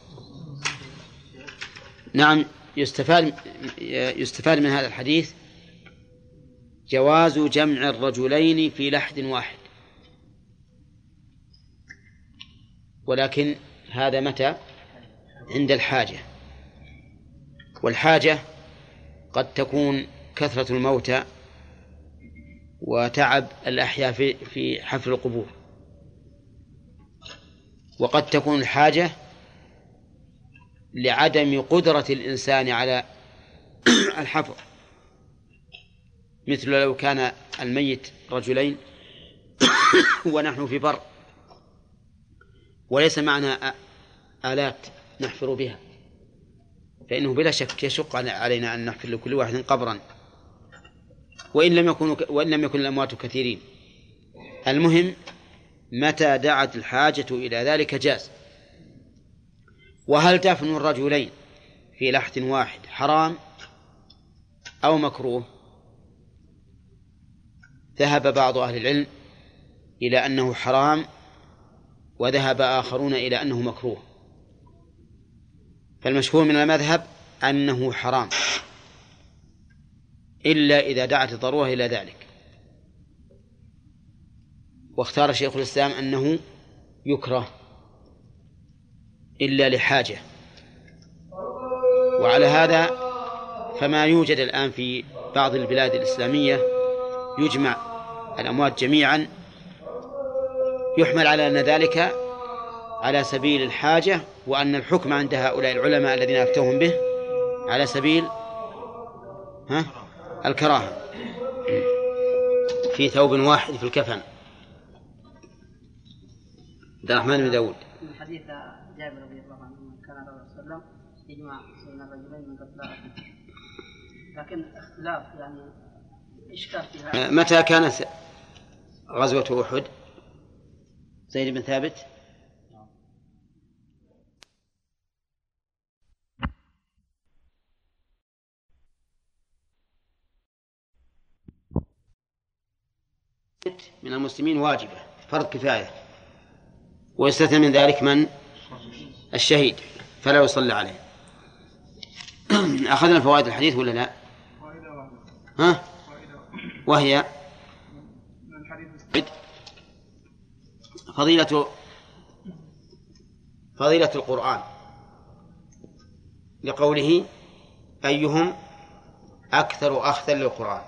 نعم يستفاد يستفاد من هذا الحديث جواز جمع الرجلين في لحد واحد. ولكن هذا متى؟ عند الحاجة. والحاجة قد تكون كثرة الموتى وتعب الأحياء في في حفر القبور. وقد تكون الحاجة لعدم قدرة الإنسان على <clears throat> الحفر مثل لو كان الميت رجلين <clears throat> ونحن في بر وليس معنا آلات نحفر بها. فإنه بلا شك يشق علينا أن نحفر لكل واحد قبرا. وإن لم ك- وإن لم يكن الأموات كثيرين. المهم متى دعت الحاجة إلى ذلك جاز. وهل دفن الرجلين في لحد واحد حرام أو مكروه؟ ذهب بعض أهل العلم إلى أنه حرام وذهب آخرون إلى أنه مكروه. فالمشهور من المذهب أنه حرام. إلا إذا دعت الضرورة إلى ذلك. واختار شيخ الإسلام أنه يكره. إلا لحاجة. وعلى هذا فما يوجد الآن في بعض البلاد الإسلامية يجمع الأموات جميعا يحمل على أن ذلك على سبيل الحاجة وأن الحكم عند هؤلاء العلماء الذين أفتوهم به على سبيل ها؟ الكراهة. في ثوب واحد في الكفن. عبد الرحمن بن داود. جابر رضي الله عنه كان صلى الله عليه وسلم يجمع بين الرجلين من قتلى لكن اختلاف يعني إشكال في هذا. متى كانت غزوة أحد؟ زيد بن ثابت؟ من المسلمين واجبة فرض كفاية. ويستثنى من ذلك من؟ الشهيد فلا يصلى عليه. أخذنا فوائد الحديث ولا لا؟ ها؟ وهي؟ فضيلة فضيلة القرآن. لقوله أيهم أكثر أخذا للقرآن.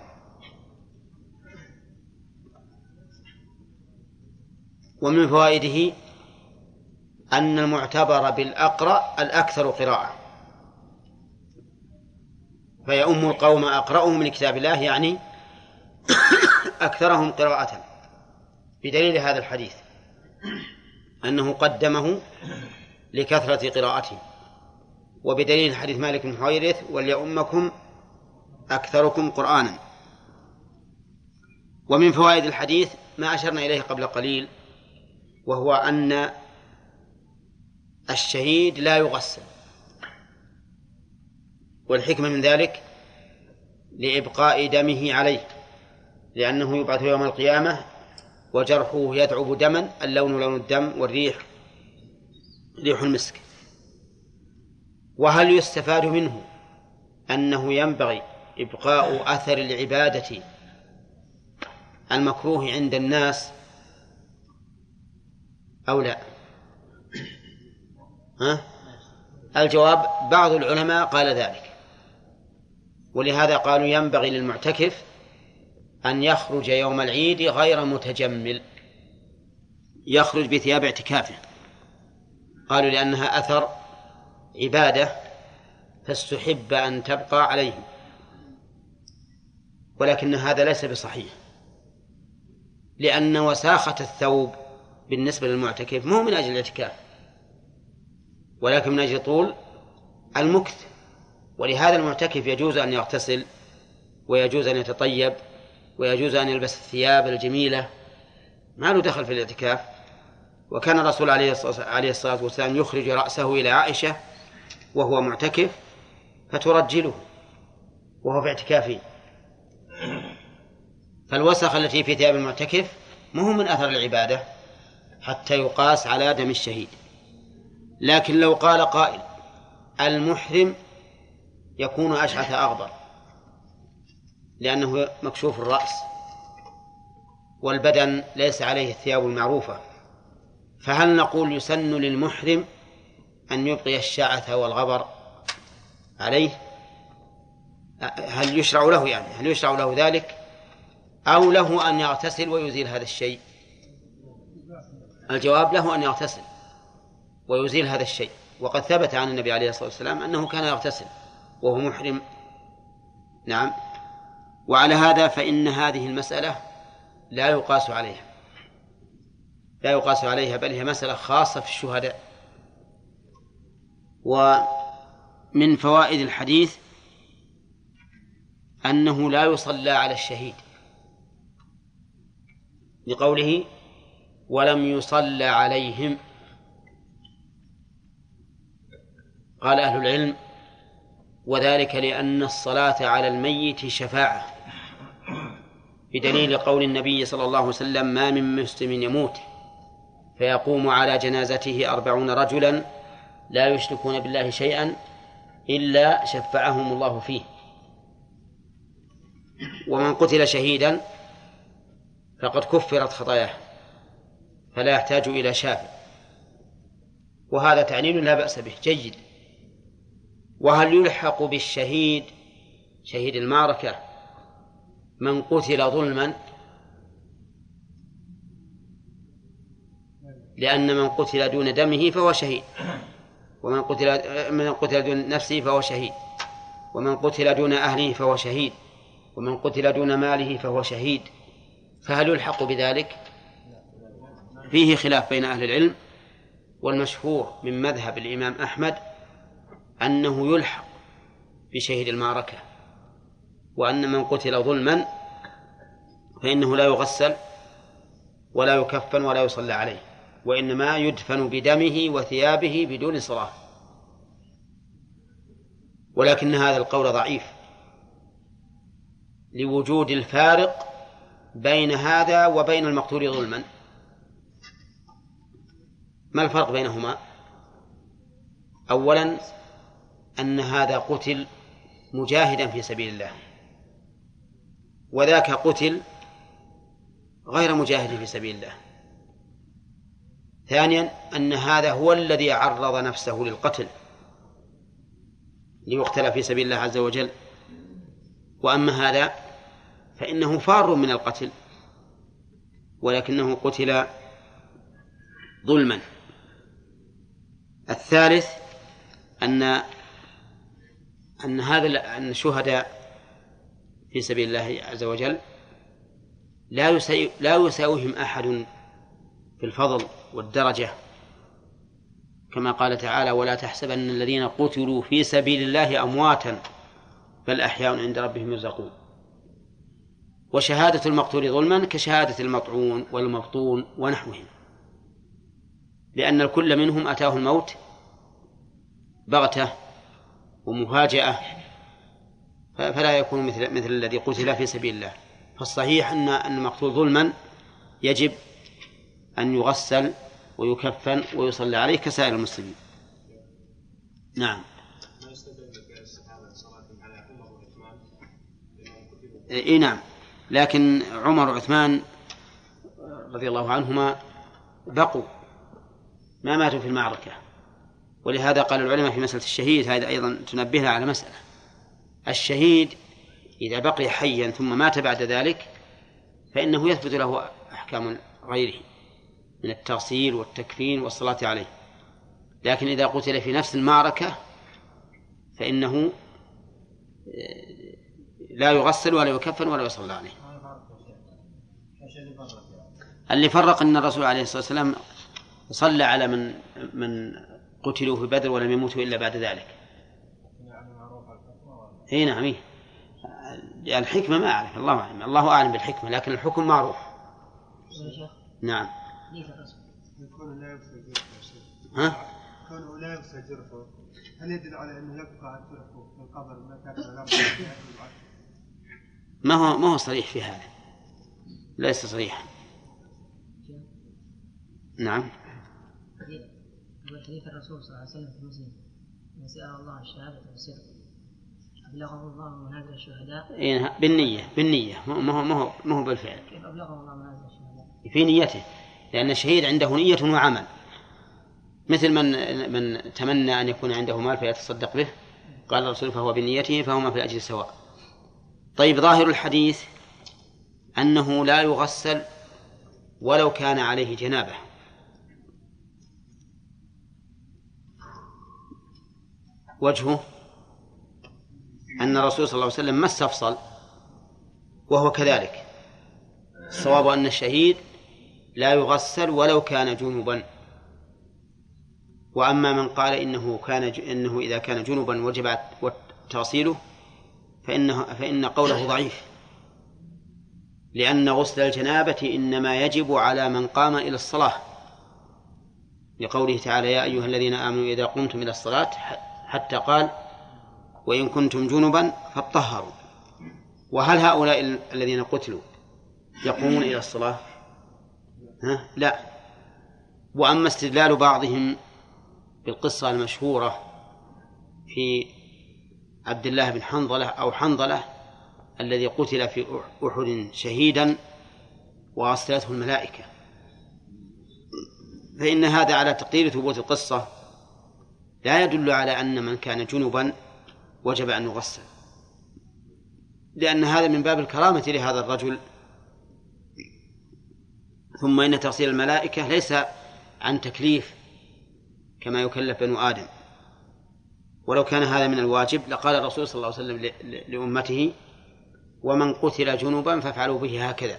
ومن فوائده أن المعتبر بالأقرأ الأكثر قراءة. فيؤم القوم أقرأهم لكتاب الله يعني <coughs> أكثرهم قراءة. بدليل هذا الحديث أنه قدمه لكثرة قراءته. وبدليل حديث مالك بن حويرث وليؤمكم أكثركم قرآنا. ومن فوائد الحديث ما أشرنا إليه قبل قليل وهو أن الشهيد لا يغسل. والحكمة من ذلك لإبقاء دمه عليه لأنه يبعث يوم القيامة وجرحه يدعب دما اللون لون الدم والريح ريح المسك. وهل يستفاد منه أنه ينبغي إبقاء أثر العبادة المكروه عند الناس أو لا؟ ها؟ الجواب بعض العلماء قال ذلك. ولهذا قالوا ينبغي للمعتكف أن يخرج يوم العيد غير متجمل. يخرج بثياب اعتكافه. قالوا لأنها أثر عبادة فاستحب أن تبقى عليه ولكن هذا ليس بصحيح. لأن وساخة الثوب بالنسبة للمعتكف مو من أجل الاعتكاف. ولكن من أجل طول المكث. ولهذا المعتكف يجوز أن يغتسل ويجوز أن يتطيب ويجوز أن يلبس الثياب الجميلة. ما له دخل في الاعتكاف. وكان الرسول عليه الصلاة والسلام يخرج رأسه إلى عائشة وهو معتكف فترجله وهو في اعتكافه. فالوسخ التي في ثياب المعتكف مو من أثر العبادة حتى يقاس على دم الشهيد. لكن لو قال قائل المحرم يكون أشعث أغبر لأنه مكشوف الرأس والبدن ليس عليه الثياب المعروفة. فهل نقول يسن للمحرم أن يبقي الشعث والغبر عليه؟ هل يشرع له يعني؟ هل يشرع له ذلك؟ أو له أن يغتسل ويزيل هذا الشيء؟ الجواب له أن يغتسل. ويزيل هذا الشيء. وقد ثبت عن النبي عليه الصلاة والسلام أنه كان يغتسل وهو محرم. نعم. وعلى هذا فإن هذه المسألة لا يقاس عليها. لا يقاس عليها بل هي مسألة خاصة في الشهداء. ومن فوائد الحديث أنه لا يصلى على الشهيد. لقوله ولم يصلى عليهم قال أهل العلم وذلك لأن الصلاة على الميت شفاعة بدليل قول النبي صلى الله عليه وسلم ما من مسلم يموت. فيقوم على جنازته أربعون رجلا لا يشركون بالله شيئا إلا شفعهم الله فيه. ومن قتل شهيدا فقد كفرت خطاياه فلا يحتاج إلى شافع. وهذا تعليل لا بأس به جيد. وهل يلحق بالشهيد؟ شهيد المعركة. من قتل ظلما؟ لأن من قتل دون دمه فهو شهيد. ومن قتل من قتل دون نفسه فهو شهيد. ومن قتل دون أهله فهو شهيد. ومن قتل دون ماله فهو شهيد. فهل يلحق بذلك؟ فيه خلاف بين أهل العلم والمشهور من مذهب الإمام أحمد أنه يلحق بشهيد المعركة وأن من قتل ظلما فإنه لا يغسل ولا يكفن ولا يصلى عليه وإنما يدفن بدمه وثيابه بدون صلاة. ولكن هذا القول ضعيف لوجود الفارق بين هذا وبين المقتول ظلما. ما الفرق بينهما؟ أولا أن هذا قتل مجاهدا في سبيل الله وذاك قتل غير مجاهد في سبيل الله. ثانيا أن هذا هو الذي عرض نفسه للقتل ليقتل في سبيل الله عز وجل. وأما هذا فإنه فار من القتل ولكنه قتل ظلما. الثالث أن أن هذا أن الشهداء في سبيل الله عز وجل لا يساوي لا يساويهم أحد في الفضل والدرجة. كما قال تعالى ولا تحسبن الذين قتلوا في سبيل الله أمواتا بل أحياء عند ربهم يرزقون. وشهادة المقتول ظلما كشهادة المطعون والمبطون ونحوهم. لأن الكل منهم أتاه الموت بغتة ومفاجأة فلا يكون مثل مثل الذي قتل في سبيل الله. فالصحيح أن أن المقتول ظلما يجب أن يغسل ويكفن ويصلى عليه كسائر المسلمين. نعم. إي نعم. لكن عمر وعثمان رضي الله عنهما بقوا ما ماتوا في المعركة. ولهذا قال العلماء في مسألة الشهيد هذا أيضا تنبهنا على مسألة. الشهيد إذا بقي حيا ثم مات بعد ذلك فإنه يثبت له أحكام غيره من التغسيل والتكفين والصلاة عليه. لكن إذا قتل في نفس المعركة فإنه لا يغسل ولا يكفن ولا يصلى عليه. اللي فرق أن الرسول عليه الصلاة والسلام صلى على من من قتلوا في بدر ولم يموتوا إلا بعد ذلك. إي نعم. الحكمة ما أعرف الله أعلم الله أعلم بالحكمة لكن الحكم معروف. نعم. ها؟ كونه لا هل على انه يبقى في القبر ما كان ما هو ما هو صريح في هذا؟ ليس صريحا. نعم. حديث الرسول صلى الله عليه وسلم في مسلم من سأل الله الشهادة والسر. أبلغه الله منازل الشهداء. إيه بالنية بالنية. ما هو ما هو ما هو بالفعل. كيف أبلغه الله منازل الشهداء؟ في نيته. لأن الشهيد عنده نية وعمل. مثل من من تمنى أن يكون عنده مال فيتصدق به. قال الرسول فهو بنيته فهما في الأجر سواء طيب ظاهر الحديث أنه لا يغسل ولو كان عليه جنابة. وجهه أن الرسول صلى الله عليه وسلم ما استفصل وهو كذلك. الصواب أن الشهيد لا يغسل ولو كان جنبا. وأما من قال إنه كان. إنه إذا كان جنبا وجب تغسيله فإنه فإن قوله ضعيف. لأن غسل الجنابة إنما يجب على من قام إلى الصلاة. لقوله تعالى يا أيها الذين آمنوا إذا قمتم إلى الصلاة حتى قال وإن كنتم جنبا فاطهروا. وهل هؤلاء الذين قتلوا يقومون إلى الصلاة؟ ها؟ لا. وأما استدلال بعضهم بالقصة المشهورة في عبد الله بن حنظلة أو حنظلة الذي قتل في أحد شهيدا وأصلته الملائكة. فإن هذا على تقدير ثبوت القصة لا يدل على أن من كان جنبا وجب أن يغسل. لأن هذا من باب الكرامة لهذا الرجل. ثم إن تغسيل الملائكة ليس عن تكليف كما يكلف بنو آدم. ولو كان هذا من الواجب لقال الرسول صلى الله عليه وسلم لأمته ومن قتل جنوبا فافعلوا به هكذا.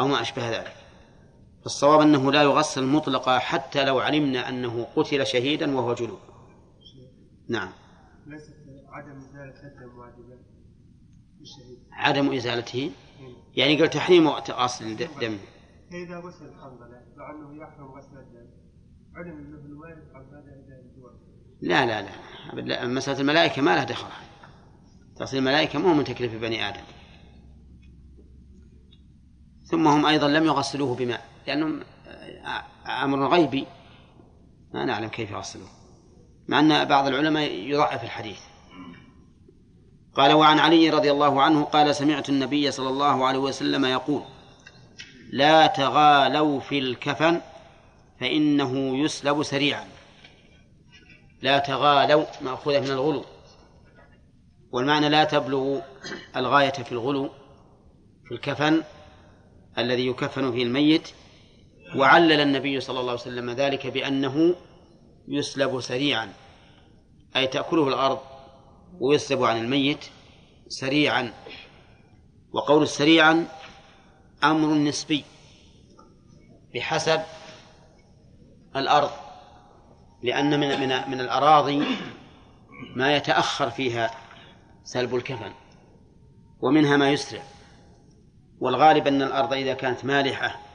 أو ما أشبه ذلك. فالصواب أنه لا يغسل مطلقا حتى لو علمنا أنه قتل شهيدا وهو جنوب نعم. ليست عدم إزالة الدم واجبا عدم إزالته؟ يعني قال تحريم غسل الدم فإذا غسل الحنظلة مع أنه يحرم غسل الدم. علم أنه ما يفعل هذا إذا الجوع. لا لا لا. مسألة الملائكة ما لها دخل. تصل الملائكة مو من تكليف بني آدم. ثم هم أيضا لم يغسلوه بماء. لأنهم أمر غيبي. ما نعلم كيف يغسلوه مع أن بعض العلماء يضعف الحديث. قال وعن علي رضي الله عنه قال سمعت النبي صلى الله عليه وسلم يقول لا تغالوا في الكفن فإنه يسلب سريعا. لا تغالوا مأخوذة من الغلو. والمعنى لا تبلغ الغاية في الغلو في الكفن الذي يكفن فيه الميت وعلل النبي صلى الله عليه وسلم ذلك بأنه يسلب سريعا أي تأكله الأرض ويسلب عن الميت سريعا. وقول سريعا أمر نسبي بحسب الأرض لأن من من من الأراضي ما يتأخر فيها سلب الكفن ومنها ما يسرع. والغالب أن الأرض إذا كانت مالحة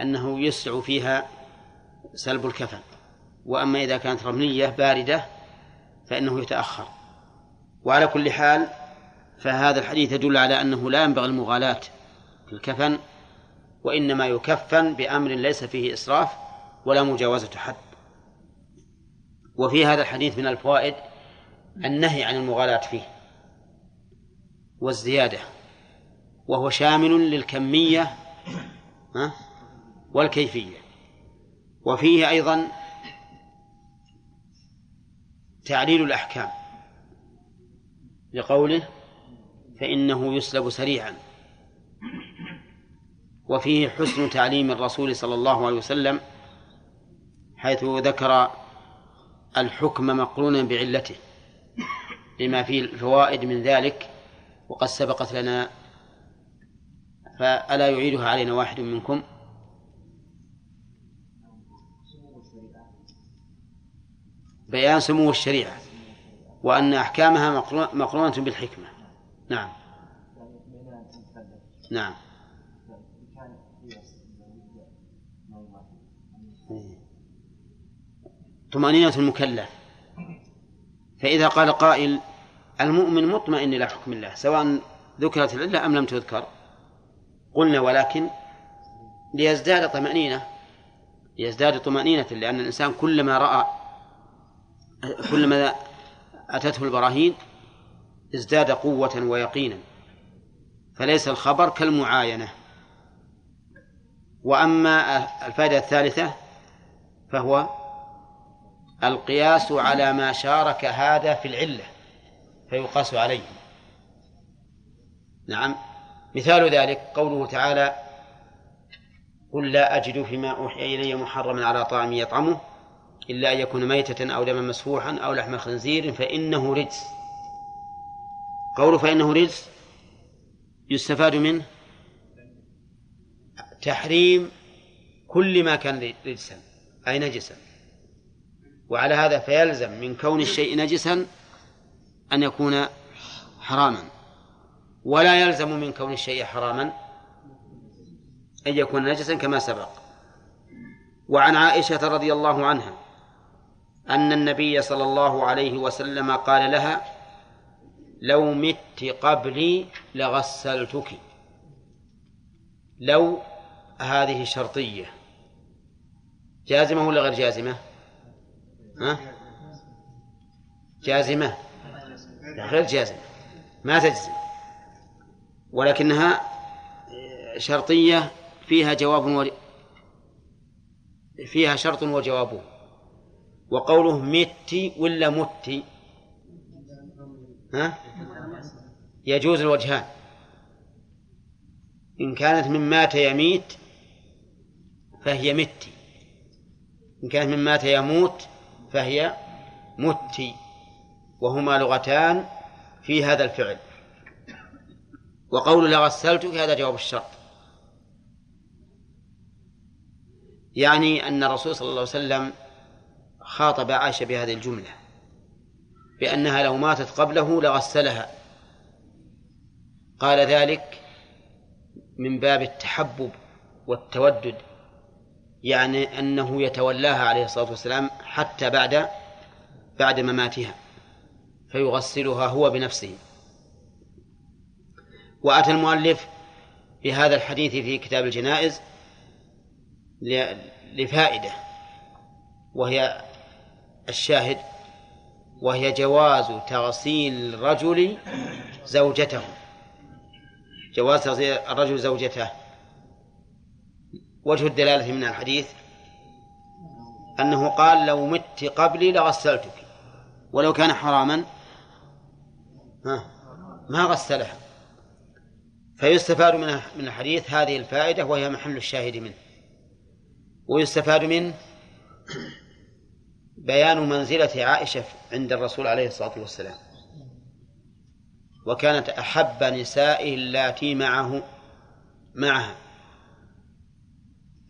أنه يسرع فيها سلب الكفن. وأما إذا كانت رملية باردة فإنه يتأخر. وعلى كل حال فهذا الحديث يدل على أنه لا ينبغي المغالاة في الكفن وإنما يكفن بأمر ليس فيه إسراف ولا مجاوزة حد. وفي هذا الحديث من الفوائد النهي عن المغالاة فيه والزيادة وهو شامل للكمية والكيفية. وفيه أيضا تعليل الأحكام لقوله فإنه يسلب سريعا. وفيه حسن تعليم الرسول صلى الله عليه وسلم حيث ذكر الحكم مقرونا بعلته لما فيه الفوائد من ذلك وقد سبقت لنا فألا يعيدها علينا واحد منكم. بيان سمو الشريعة وأن أحكامها مقرونة بالحكمة. نعم. نعم. طمأنينة المكلف فإذا قال قائل المؤمن مطمئن إلى حكم الله سواء ذكرت العلة أم لم تذكر قلنا ولكن ليزداد طمأنينة ليزداد طمأنينة لأن الإنسان كلما رأى كلما أتته البراهين ازداد قوة ويقينا فليس الخبر كالمعاينة. وأما الفائدة الثالثة فهو القياس على ما شارك هذا في العلة فيقاس عليه. نعم مثال ذلك قوله تعالى قل لا أجد فيما أوحي إلي محرما على طعام يطعمه إلا أن يكون ميتة أو دما مسفوحا أو لحم خنزير فإنه رجس. قوله فإنه رجس يستفاد منه تحريم كل ما كان رجسا أي نجسا. وعلى هذا فيلزم من كون الشيء نجسا أن يكون حراما. ولا يلزم من كون الشيء حراما أن يكون نجسا كما سبق. وعن عائشة رضي الله عنها أن النبي صلى الله عليه وسلم قال لها لو مت قبلي لغسلتك. لو هذه شرطية. جازمة ولا غير جازمة؟ ها؟ جازمة. غير جازمة. ما تجزم. ولكنها شرطية فيها جواب فيها شرط وجوابه. وقوله مت ولا مت؟ ها؟ يجوز الوجهان. إن كانت من مات يميت فهي مت. إن كانت من مات يموت فهي مت. وهما لغتان في هذا الفعل. وقول لغسلتك هذا جواب الشرط. يعني أن الرسول صلى الله عليه وسلم خاطب عائشة بهذه الجملة بأنها لو ماتت قبله لغسلها. قال ذلك من باب التحبب والتودد يعني أنه يتولاها عليه الصلاة والسلام حتى بعد بعد مماتها فيغسلها هو بنفسه. وأتى المؤلف بهذا الحديث في كتاب الجنائز لفائدة وهي الشاهد وهي جواز تغسيل الرجل زوجته. جواز تغسيل الرجل زوجته. وجه الدلالة من الحديث أنه قال لو مت قبلي لغسلتك ولو كان حراما ما غسلها. فيستفاد من من الحديث هذه الفائدة وهي محل الشاهد منه. ويستفاد منه بيان منزلة عائشة عند الرسول عليه الصلاة والسلام. وكانت أحب نسائه اللاتي معه معها.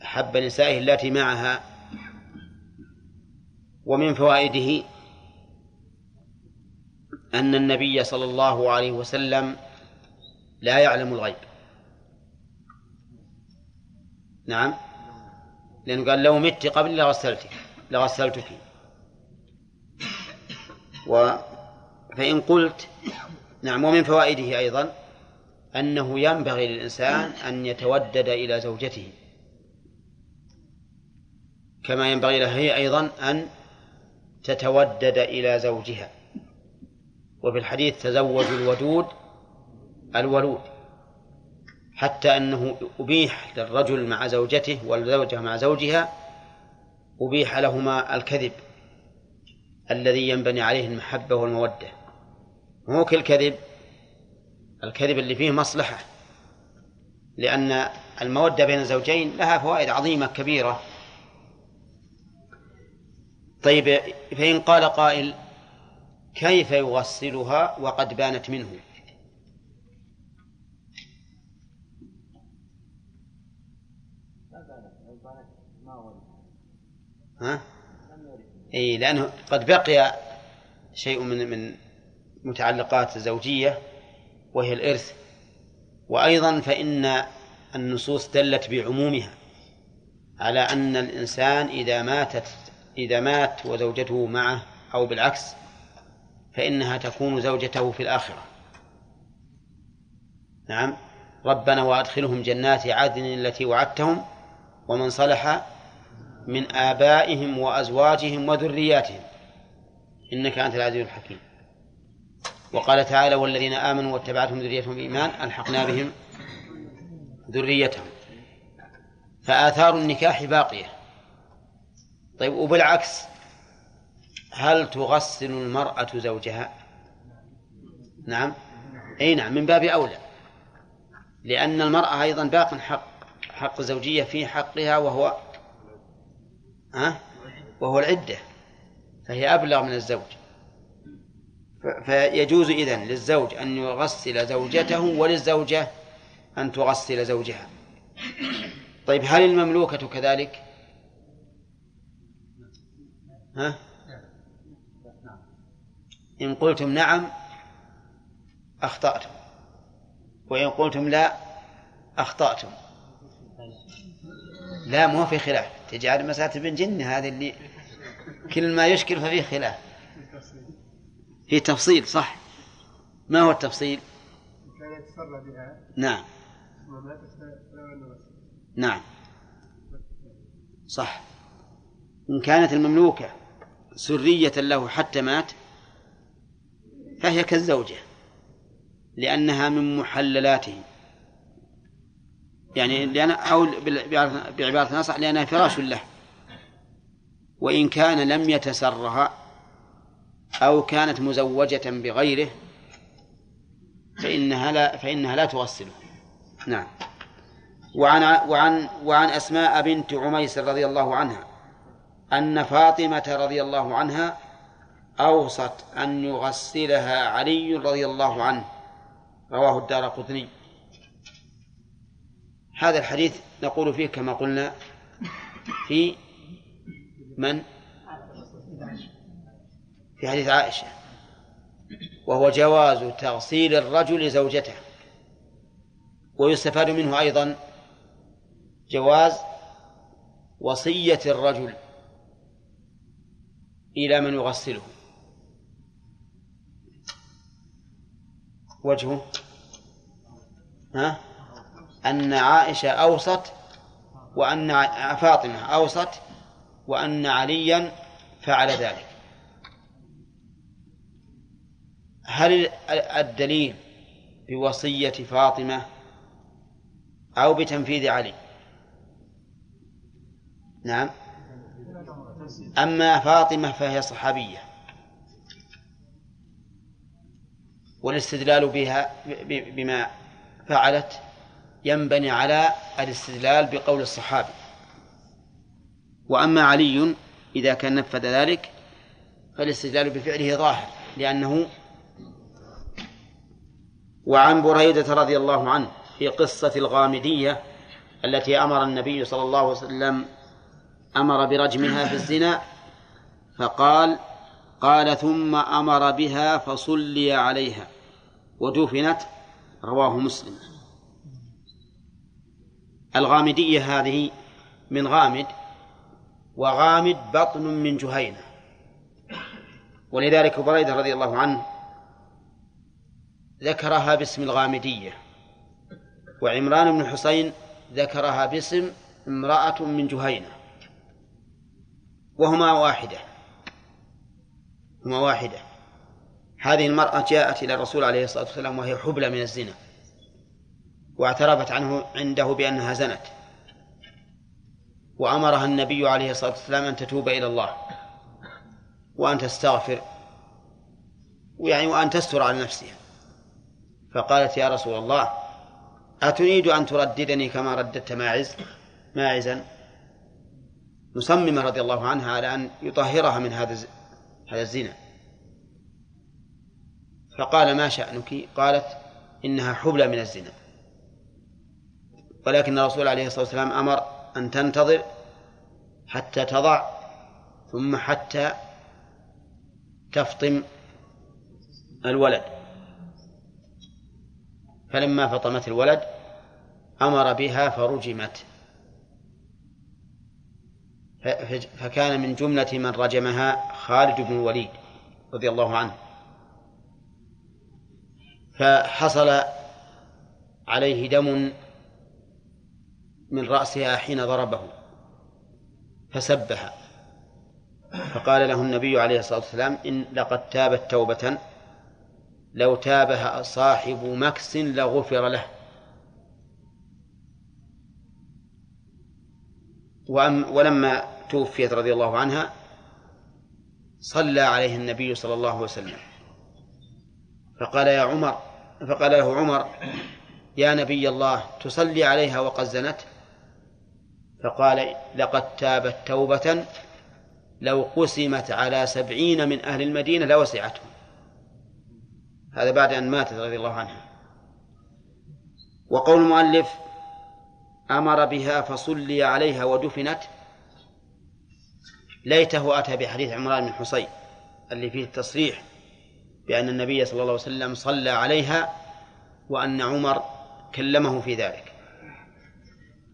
أحب نسائه اللاتي معها ومن فوائده أن النبي صلى الله عليه وسلم لا يعلم الغيب. نعم. لأنه قال لو مت قبل لغسلتك لغسلتك و فإن قلت نعم ومن فوائده أيضا أنه ينبغي للإنسان أن يتودد إلى زوجته. كما ينبغي لها هي أيضا أن تتودد إلى زوجها. وفي الحديث تزوجوا الودود الولود. حتى أنه أبيح للرجل مع زوجته والزوجة مع زوجها أبيح لهما الكذب. الذي ينبني عليه المحبة والمودة. مو كالكذب. الكذب اللي فيه مصلحة. لأن المودة بين الزوجين لها فوائد عظيمة كبيرة. طيب فإن قال قائل كيف يغسلها وقد بانت منه؟ ها؟ إي لأنه قد بقي شيء من من متعلقات الزوجيه وهي الإرث. وأيضا فإن النصوص دلت بعمومها على أن الإنسان إذا ماتت إذا مات وزوجته معه أو بالعكس فإنها تكون زوجته في الآخرة. نعم. ربنا وأدخلهم جنات عدن التي وعدتهم ومن صلح من آبائهم وأزواجهم وذرياتهم. إنك أنت العزيز الحكيم. وقال تعالى والذين آمنوا واتبعتهم ذريتهم بإيمان ألحقنا بهم ذريتهم. فآثار النكاح باقية. طيب وبالعكس هل تغسل المرأة زوجها؟ نعم. أي نعم من باب أولى. لأن المرأة أيضا باق حق حق الزوجية في حقها وهو ها؟ وهو العدة فهي أبلغ من الزوج فيجوز إذن للزوج أن يغسل زوجته وللزوجة أن تغسل زوجها طيب هل المملوكة كذلك؟ ها؟ إن قلتم نعم أخطأتم وإن قلتم لا أخطأتم لا مو في خلاف تجعل مسألة ابن جن هذه اللي كل ما يشكل ففيه خلاف. في تفصيل صح؟ ما هو التفصيل؟ نعم. نعم. صح. إن كانت المملوكة سرية له حتى مات فهي كالزوجة لأنها من محللاته. يعني لأن أو بعبارة أصح لأنها فراش له. وإن كان لم يتسرها أو كانت مزوجة بغيره فإنها لا فإنها لا تغسله. نعم. وعن وعن وعن أسماء بنت عميس رضي الله عنها أن فاطمة رضي الله عنها أوصت أن يغسلها علي رضي الله عنه. رواه الدار قطني. هذا الحديث نقول فيه كما قلنا في من؟ في حديث عائشة. وهو جواز تغسيل الرجل زوجته. ويستفاد منه أيضا جواز وصية الرجل إلى من يغسله. وجهه؟ ها؟ أن عائشة أوصت وأن فاطمة أوصت وأن عليا فعل ذلك. هل الدليل بوصية فاطمة أو بتنفيذ علي؟ نعم. أما فاطمة فهي صحابية. والاستدلال بها بما فعلت ينبني على الاستدلال بقول الصحابي. وأما علي إذا كان نفذ ذلك فالاستدلال بفعله ظاهر لأنه وعن بريدة رضي الله عنه في قصة الغامدية التي أمر النبي صلى الله عليه وسلم أمر برجمها في الزنا فقال قال ثم أمر بها فصلي عليها ودفنت رواه مسلم. الغامدية هذه من غامد وغامد بطن من جهينة. ولذلك بريدة رضي الله عنه ذكرها باسم الغامدية. وعمران بن حسين ذكرها باسم امرأة من جهينة. وهما واحدة. هما واحدة. هذه المرأة جاءت إلى الرسول عليه الصلاة والسلام وهي حبلى من الزنا. واعترفت عنه عنده بأنها زنت. وأمرها النبي عليه الصلاة والسلام أن تتوب إلى الله. وأن تستغفر. يعني وأن تستر على نفسها. فقالت يا رسول الله أتريد أن ترددني كما رددت ماعز ماعزا؟ مصممة رضي الله عنها على أن يطهرها من هذا هذا الزنا. فقال ما شأنك؟ قالت إنها حبلى من الزنا. ولكن الرسول عليه الصلاة والسلام أمر أن تنتظر حتى تضع ثم حتى تفطم الولد. فلما فطمت الولد أمر بها فرجمت. فكان من جملة من رجمها خالد بن الوليد رضي الله عنه. فحصل عليه دم من رأسها حين ضربه فسبح فقال له النبي عليه الصلاة والسلام إن لقد تابت توبة لو تابها صاحب مكس لغفر له. ولما توفيت رضي الله عنها صلى عليه النبي صلى الله عليه وسلم. فقال يا عمر فقال له عمر يا نبي الله تصلي عليها وقد زنت فقال لقد تابت توبة لو قسمت على سبعين من أهل المدينة لوسعتهم. هذا بعد أن ماتت رضي الله عنها. وقول المؤلف أمر بها فصلي عليها ودفنت. ليته أتى بحديث عمران بن حصين اللي فيه التصريح بأن النبي صلى الله عليه وسلم صلى عليها وأن عمر كلمه في ذلك.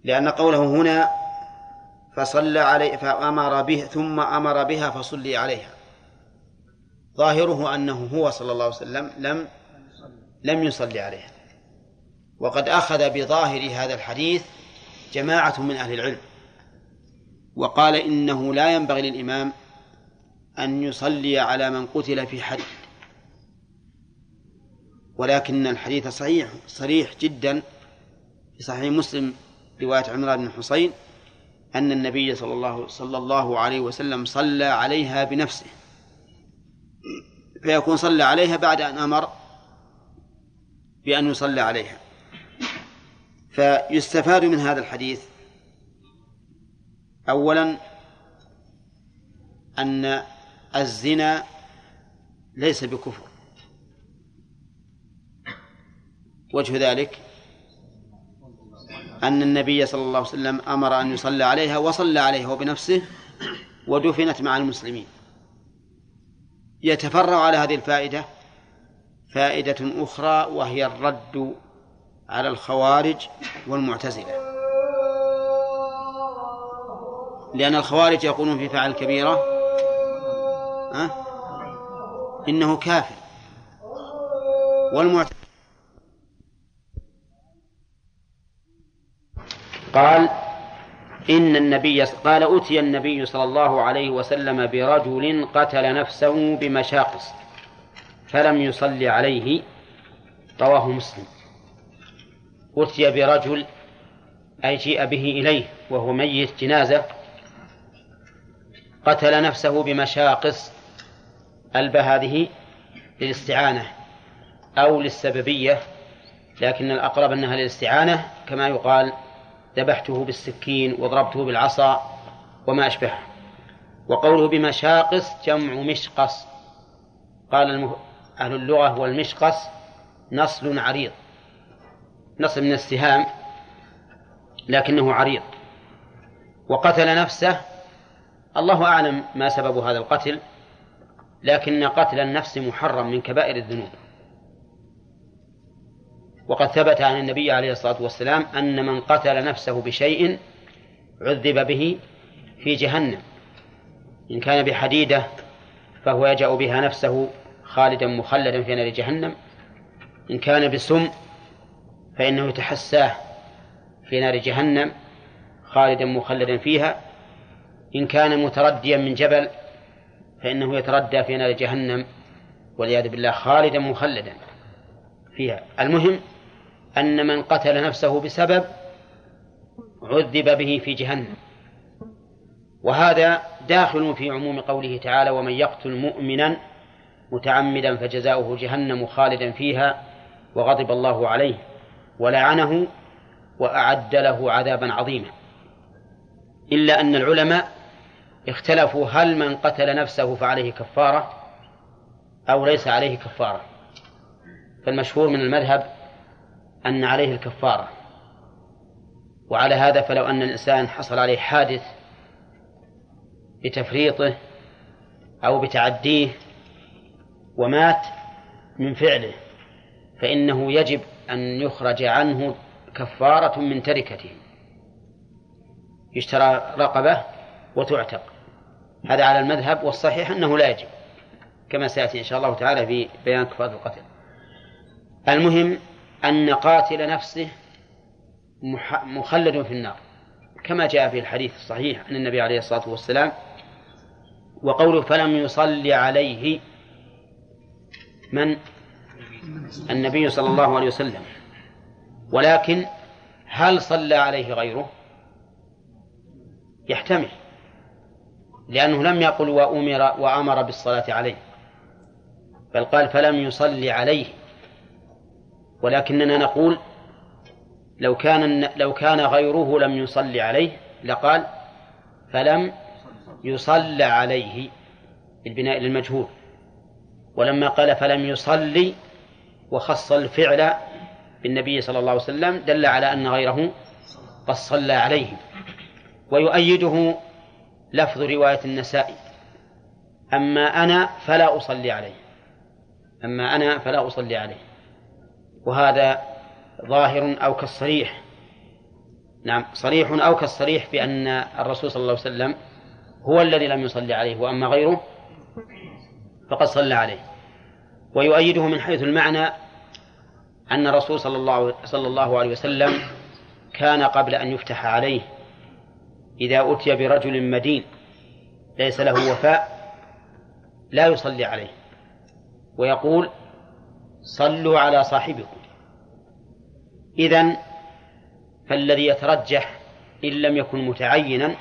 لأن قوله هنا فصلى عليه فأمر به ثم أمر بها فصلي عليها. ظاهره أنه هو صلى الله عليه وسلم لم لم يصلي عليها. وقد أخذ بظاهر هذا الحديث جماعة من أهل العلم. وقال إنه لا ينبغي للإمام أن يصلي على من قتل في حد. ولكن الحديث صحيح صريح جدا. في صحيح مسلم رواية عمران بن حصين أن النبي صلى الله صلى الله عليه وسلم صلى عليها بنفسه. فيكون صلى عليها بعد أن أمر بأن يصلى عليها. فيستفاد من هذا الحديث أولا أن الزنا ليس بكفر. وجه ذلك أن النبي صلى الله عليه وسلم أمر أن يصلى عليها وصلى عليها وبنفسه ودفنت مع المسلمين. يتفرع على هذه الفائدة فائدة أخرى وهي الرد على الخوارج والمعتزلة. لأن الخوارج يقولون في فعل كبيرة؟ إنه كافر. والمعتزلة قال إن النبي قال أتي النبي صلى الله عليه وسلم برجل قتل نفسه بمشاقص فلم يصلي عليه رواه مسلم. أتي برجل أي جيء به إليه وهو ميت جنازة قتل نفسه بمشاقص ألب هذه للاستعانة أو للسببية لكن الأقرب أنها للاستعانة كما يقال ذبحته بالسكين وضربته بالعصا وما أشبهه. وقوله بمشاقص جمع مشقص. قال. أهل اللغة والمشقص نصل عريض. نصل من السهام لكنه عريض. وقتل نفسه الله أعلم ما سبب هذا القتل لكن قتل النفس محرم من كبائر الذنوب. وقد ثبت عن النبي عليه الصلاة والسلام أن من قتل نفسه بشيء عذب به في جهنم. إن كان بحديدة فهو يجأ بها نفسه خالدا مخلدا في نار جهنم. إن كان بسم فإنه يتحساه في نار جهنم خالدا مخلدا فيها. إن كان مترديا من جبل فإنه يتردى في نار جهنم والعياذ بالله خالدا مخلدا فيها. المهم أن من قتل نفسه بسبب عذب به في جهنم. وهذا داخل في عموم قوله تعالى ومن يقتل مؤمنا متعمدا فجزاؤه جهنم خالدا فيها وغضب الله عليه ولعنه وأعد له عذابا عظيما. إلا أن العلماء اختلفوا هل من قتل نفسه فعليه كفارة أو ليس عليه كفارة. فالمشهور من المذهب أن عليه الكفارة. وعلى هذا فلو أن الإنسان حصل عليه حادث بتفريطه أو بتعديه ومات من فعله فإنه يجب أن يخرج عنه كفارة من تركته. يشترى رقبة وتعتق. هذا على المذهب والصحيح أنه لا يجب كما سيأتي إن شاء الله تعالى في بيان كفارة القتل. المهم أن قاتل نفسه مخلد في النار. كما جاء في الحديث الصحيح عن النبي عليه الصلاة والسلام وقوله فلم يصلي عليه من؟ النبي صلى الله عليه وسلم. ولكن هل صلى عليه غيره؟ يحتمل لأنه لم يقل وأمر وأمر بالصلاة عليه بل قال فلم يصلي عليه. ولكننا نقول لو كان لو كان غيره لم يصلي عليه لقال فلم يصلى عليه بالبناء للمجهول. ولما قال فلم يصلي وخص الفعل بالنبي صلى الله عليه وسلم دل على أن غيره قد صلى عليه. ويؤيده لفظ رواية النسائي أما أنا فلا أصلي عليه. أما أنا فلا أصلي عليه. وهذا ظاهر أو كالصريح. نعم صريح أو كالصريح بأن الرسول صلى الله عليه وسلم هو الذي لم يصلي عليه وأما غيره فقد صلى عليه. ويؤيده من حيث المعنى أن الرسول صلى الله صلى الله عليه وسلم كان قبل أن يفتح عليه. إذا أتي برجل مدين ليس له وفاء لا يصلي عليه. ويقول صلوا على صاحبكم. إذن فالذي يترجح إن لم يكن متعينا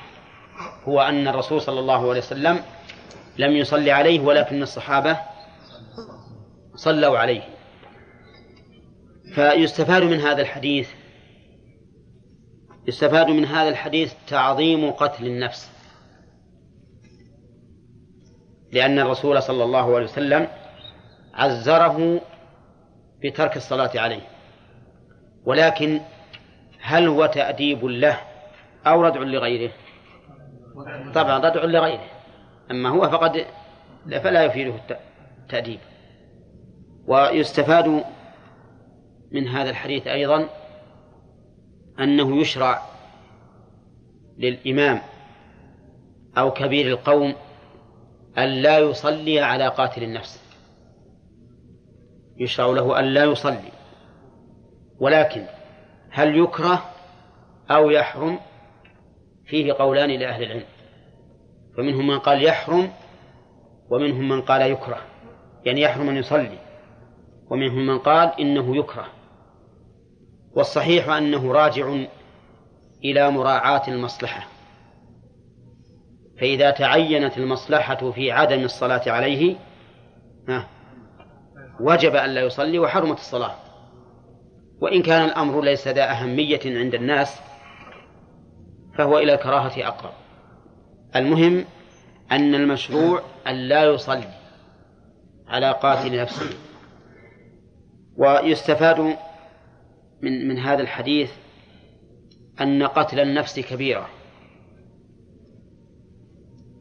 هو أن الرسول صلى الله عليه وسلم لم يصلي عليه ولكن الصحابة صلوا عليه. فيستفاد من هذا الحديث يستفاد من هذا الحديث تعظيم قتل النفس. لأن الرسول صلى الله عليه وسلم عزره بترك الصلاة عليه. ولكن هل هو تأديب له أو ردع لغيره؟ طبعا ردع لغيره. أما هو فقد فلا يفيده التأديب. ويستفاد من هذا الحديث أيضا أنه يشرع للإمام أو كبير القوم أن لا يصلي على قاتل النفس. يشرع له أن لا يصلي. ولكن هل يكره أو يحرم؟ فيه قولان لأهل العلم. فمنهم من قال يحرم ومنهم من قال يكره. يعني يحرم أن يصلي. ومنهم من قال إنه يكره. والصحيح أنه راجع إلى مراعاة المصلحة. فإذا تعينت المصلحة في عدم الصلاة عليه وجب أن لا يصلي وحرمت الصلاة. وإن كان الأمر ليس ذا أهمية عند الناس فهو إلى الكراهة أقرب. المهم أن المشروع أن لا يصلي على قاتل نفسه. ويستفاد من من هذا الحديث أن قتل النفس كبيرة.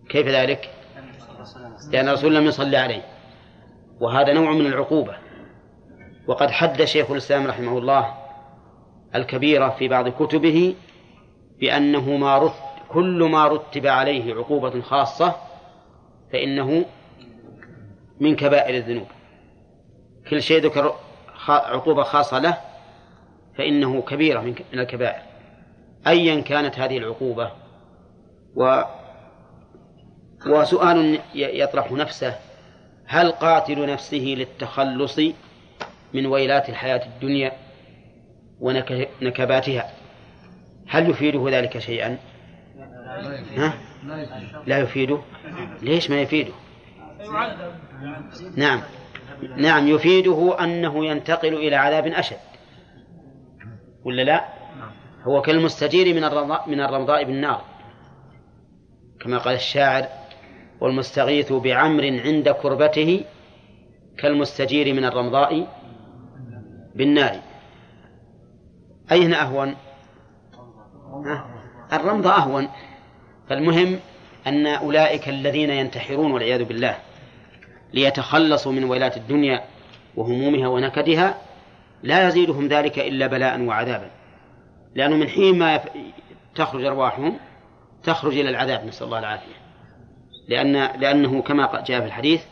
كيف ذلك؟ لأن الرسول لم يصلي عليه. وهذا نوع من العقوبة. وقد حد شيخ الإسلام رحمه الله الكبيرة في بعض كتبه بأنه ما رت كل ما رتب عليه عقوبة خاصة فإنه من كبائر الذنوب. كل شيء ذكر عقوبة خاصة له فإنه كبيرة من الكبائر. أيا كانت هذه العقوبة. و وسؤال يطرح نفسه هل قاتل نفسه للتخلص من ويلات الحياة الدنيا ونكباتها هل يفيده ذلك شيئا؟ ها؟ لا يفيده. ليش ما يفيده؟ نعم. نعم يفيده أنه ينتقل إلى عذاب أشد. ولا لا؟ هو كالمستجير من الرمضاء من الرمضاء بالنار. كما قال الشاعر والمستغيث بعمر عند كربته كالمستجير من الرمضاء بالنار. أين أهون؟ الرمضة أهون. فالمهم أن أولئك الذين ينتحرون والعياذ بالله ليتخلصوا من ويلات الدنيا وهمومها ونكدها لا يزيدهم ذلك إلا بلاء وعذابا. لأنه من حين ما تخرج أرواحهم تخرج إلى العذاب. نسأل الله العافية. لأن لأنه كما جاء في الحديث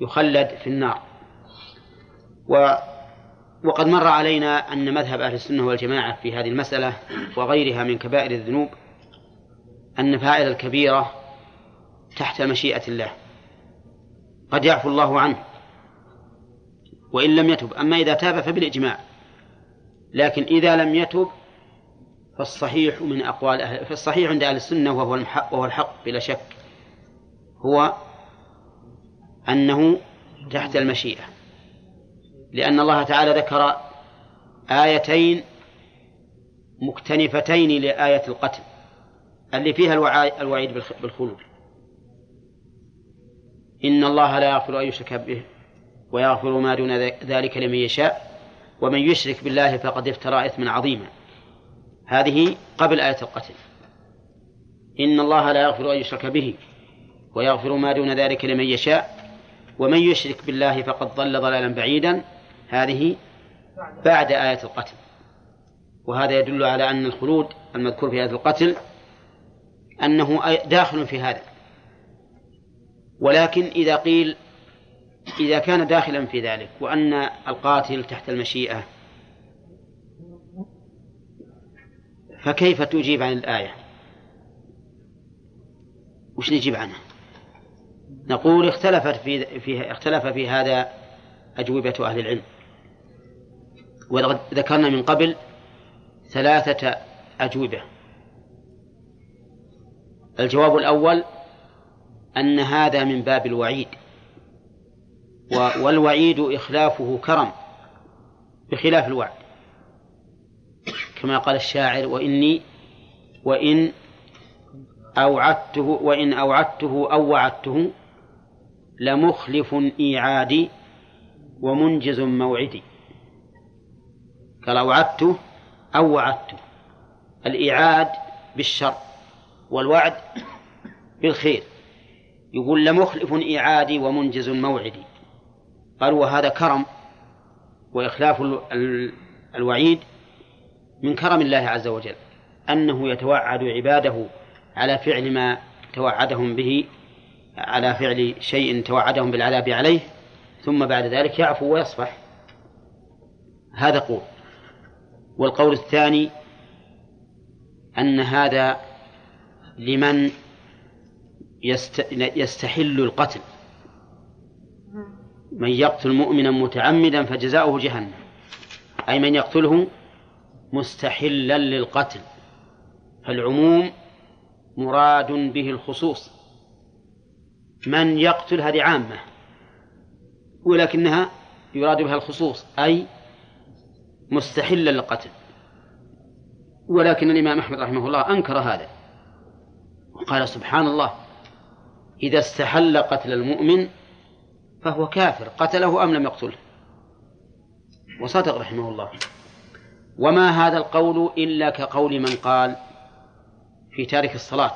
يخلد في النار. و وقد مر علينا أن مذهب أهل السنة والجماعة في هذه المسألة وغيرها من كبائر الذنوب أن فاعل الكبيرة تحت مشيئة الله. قد يعفو الله عنه وإن لم يتب. أما إذا تاب فبالإجماع. لكن إذا لم يتب فالصحيح من أقوال أهل فالصحيح عند أهل السنة وهو وهو الحق بلا شك. هو أنه تحت المشيئة لأن الله تعالى ذكر آيتين مكتنفتين لآية القتل اللي فيها الوعيد بالخلود. إن الله لا يغفر أن يشرك به ويغفر ما دون ذلك لمن يشاء ومن يشرك بالله فقد افترى إثما عظيما. هذه قبل آية القتل. إن الله لا يغفر أن يشرك به ويغفر ما دون ذلك لمن يشاء ومن يشرك بالله فقد ضل ضلالا بعيدا. هذه بعد آية القتل. وهذا يدل على أن الخلود المذكور في آية القتل أنه داخل في هذا. ولكن إذا قيل إذا كان داخلا في ذلك وأن القاتل تحت المشيئة فكيف تجيب عن الآية؟ وش نجيب عنها؟ نقول اختلفت في, في اختلف في هذا أجوبة أهل العلم. وذكرنا من قبل ثلاثة أجوبة. الجواب الأول أن هذا من باب الوعيد والوعيد إخلافه كرم بخلاف الوعد. كما قال الشاعر وإني وإن أوعدته وإن أوعدته أو وعدته لمخلف إيعادي ومنجز موعدي قال أوعدته أو وعدته الإيعاد بالشر والوعد بالخير. يقول لمخلف إيعادي ومنجز موعدي قال وهذا كرم وإخلاف ال- ال- الوعيد من كرم الله عز وجل أنه يتوعد عباده على فعل ما توعدهم به على فعل شيء توعدهم بالعذاب عليه ثم بعد ذلك يعفو ويصفح. هذا قول. والقول الثاني أن هذا لمن يست... يستحل القتل. من يقتل مؤمنا متعمدا فجزاؤه جهنم. أي من يقتله مستحلا للقتل. فالعموم مراد به الخصوص. من يقتل هذه عامة ولكنها يراد بها الخصوص أي مستحلا للقتل. ولكن الإمام أحمد رحمه الله أنكر هذا وقال سبحان الله إذا استحل قتل المؤمن فهو كافر قتله أم لم يقتله؟ وصدق رحمه الله. وما هذا القول إلا كقول من قال في تارك الصلاة.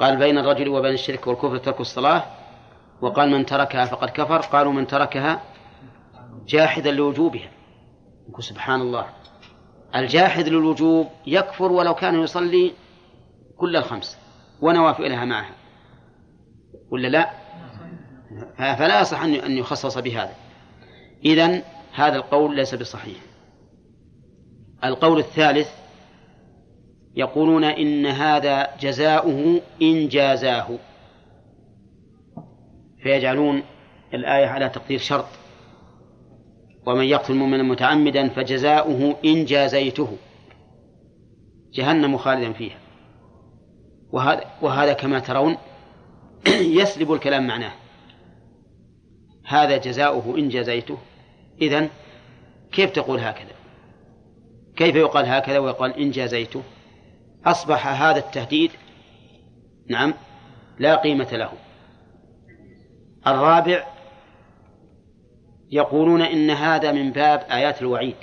قال بين الرجل وبين الشرك والكفر ترك الصلاة. وقال من تركها فقد كفر. قالوا من تركها جاحدا لوجوبها. سبحان الله. الجاحد للوجوب يكفر ولو كان يصلي كل الخمس. ونوافلها معها. ولا لا؟ فلا يصح أن يخصص بهذا. إذن هذا القول ليس بصحيح. القول الثالث يقولون إن هذا جزاؤه إن جازاه. فيجعلون الآية على تقدير شرط. ومن يقتل مؤمنا متعمدا فجزاؤه إن جازيته. جهنم خالدا فيها. وهذا, وهذا كما ترون <clears throat> يسلب الكلام معناه. هذا جزاؤه إن جزيته إذن كيف تقول هكذا؟ كيف يقال هكذا ويقال إن جازيته؟ أصبح هذا التهديد نعم لا قيمة له. الرابع يقولون إن هذا من باب آيات الوعيد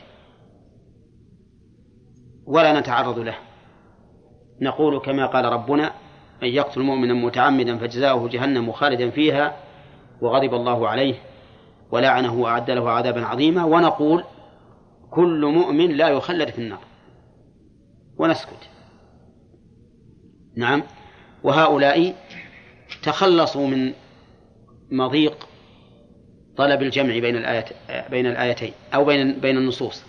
ولا نتعرض له. نقول كما قال ربنا من يقتل مؤمنا متعمدا فجزاؤه جهنم خالدا فيها وغضب الله عليه ولعنه وأعد له عذابا عظيما. ونقول كل مؤمن لا يخلد في النار. ونسكت. نعم. وهؤلاء تخلصوا من مضيق طلب الجمع بين الآيات بين الآيتين أو بين بين النصوص.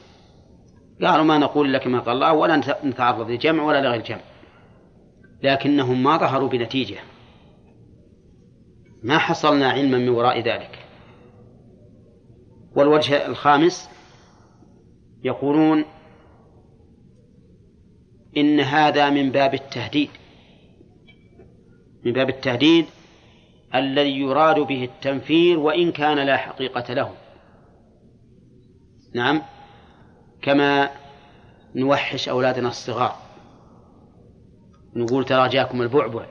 قالوا ما نقول لك ما قال الله ولا نتعرض للجمع ولا لغير الجمع. لكنهم ما ظهروا بنتيجة. ما حصلنا علما من وراء ذلك. والوجه الخامس يقولون إن هذا من باب التهديد. من باب التهديد الذي يراد به التنفير وإن كان لا حقيقة له. نعم. كما نوحش أولادنا الصغار. نقول ترى جاكم البعبع.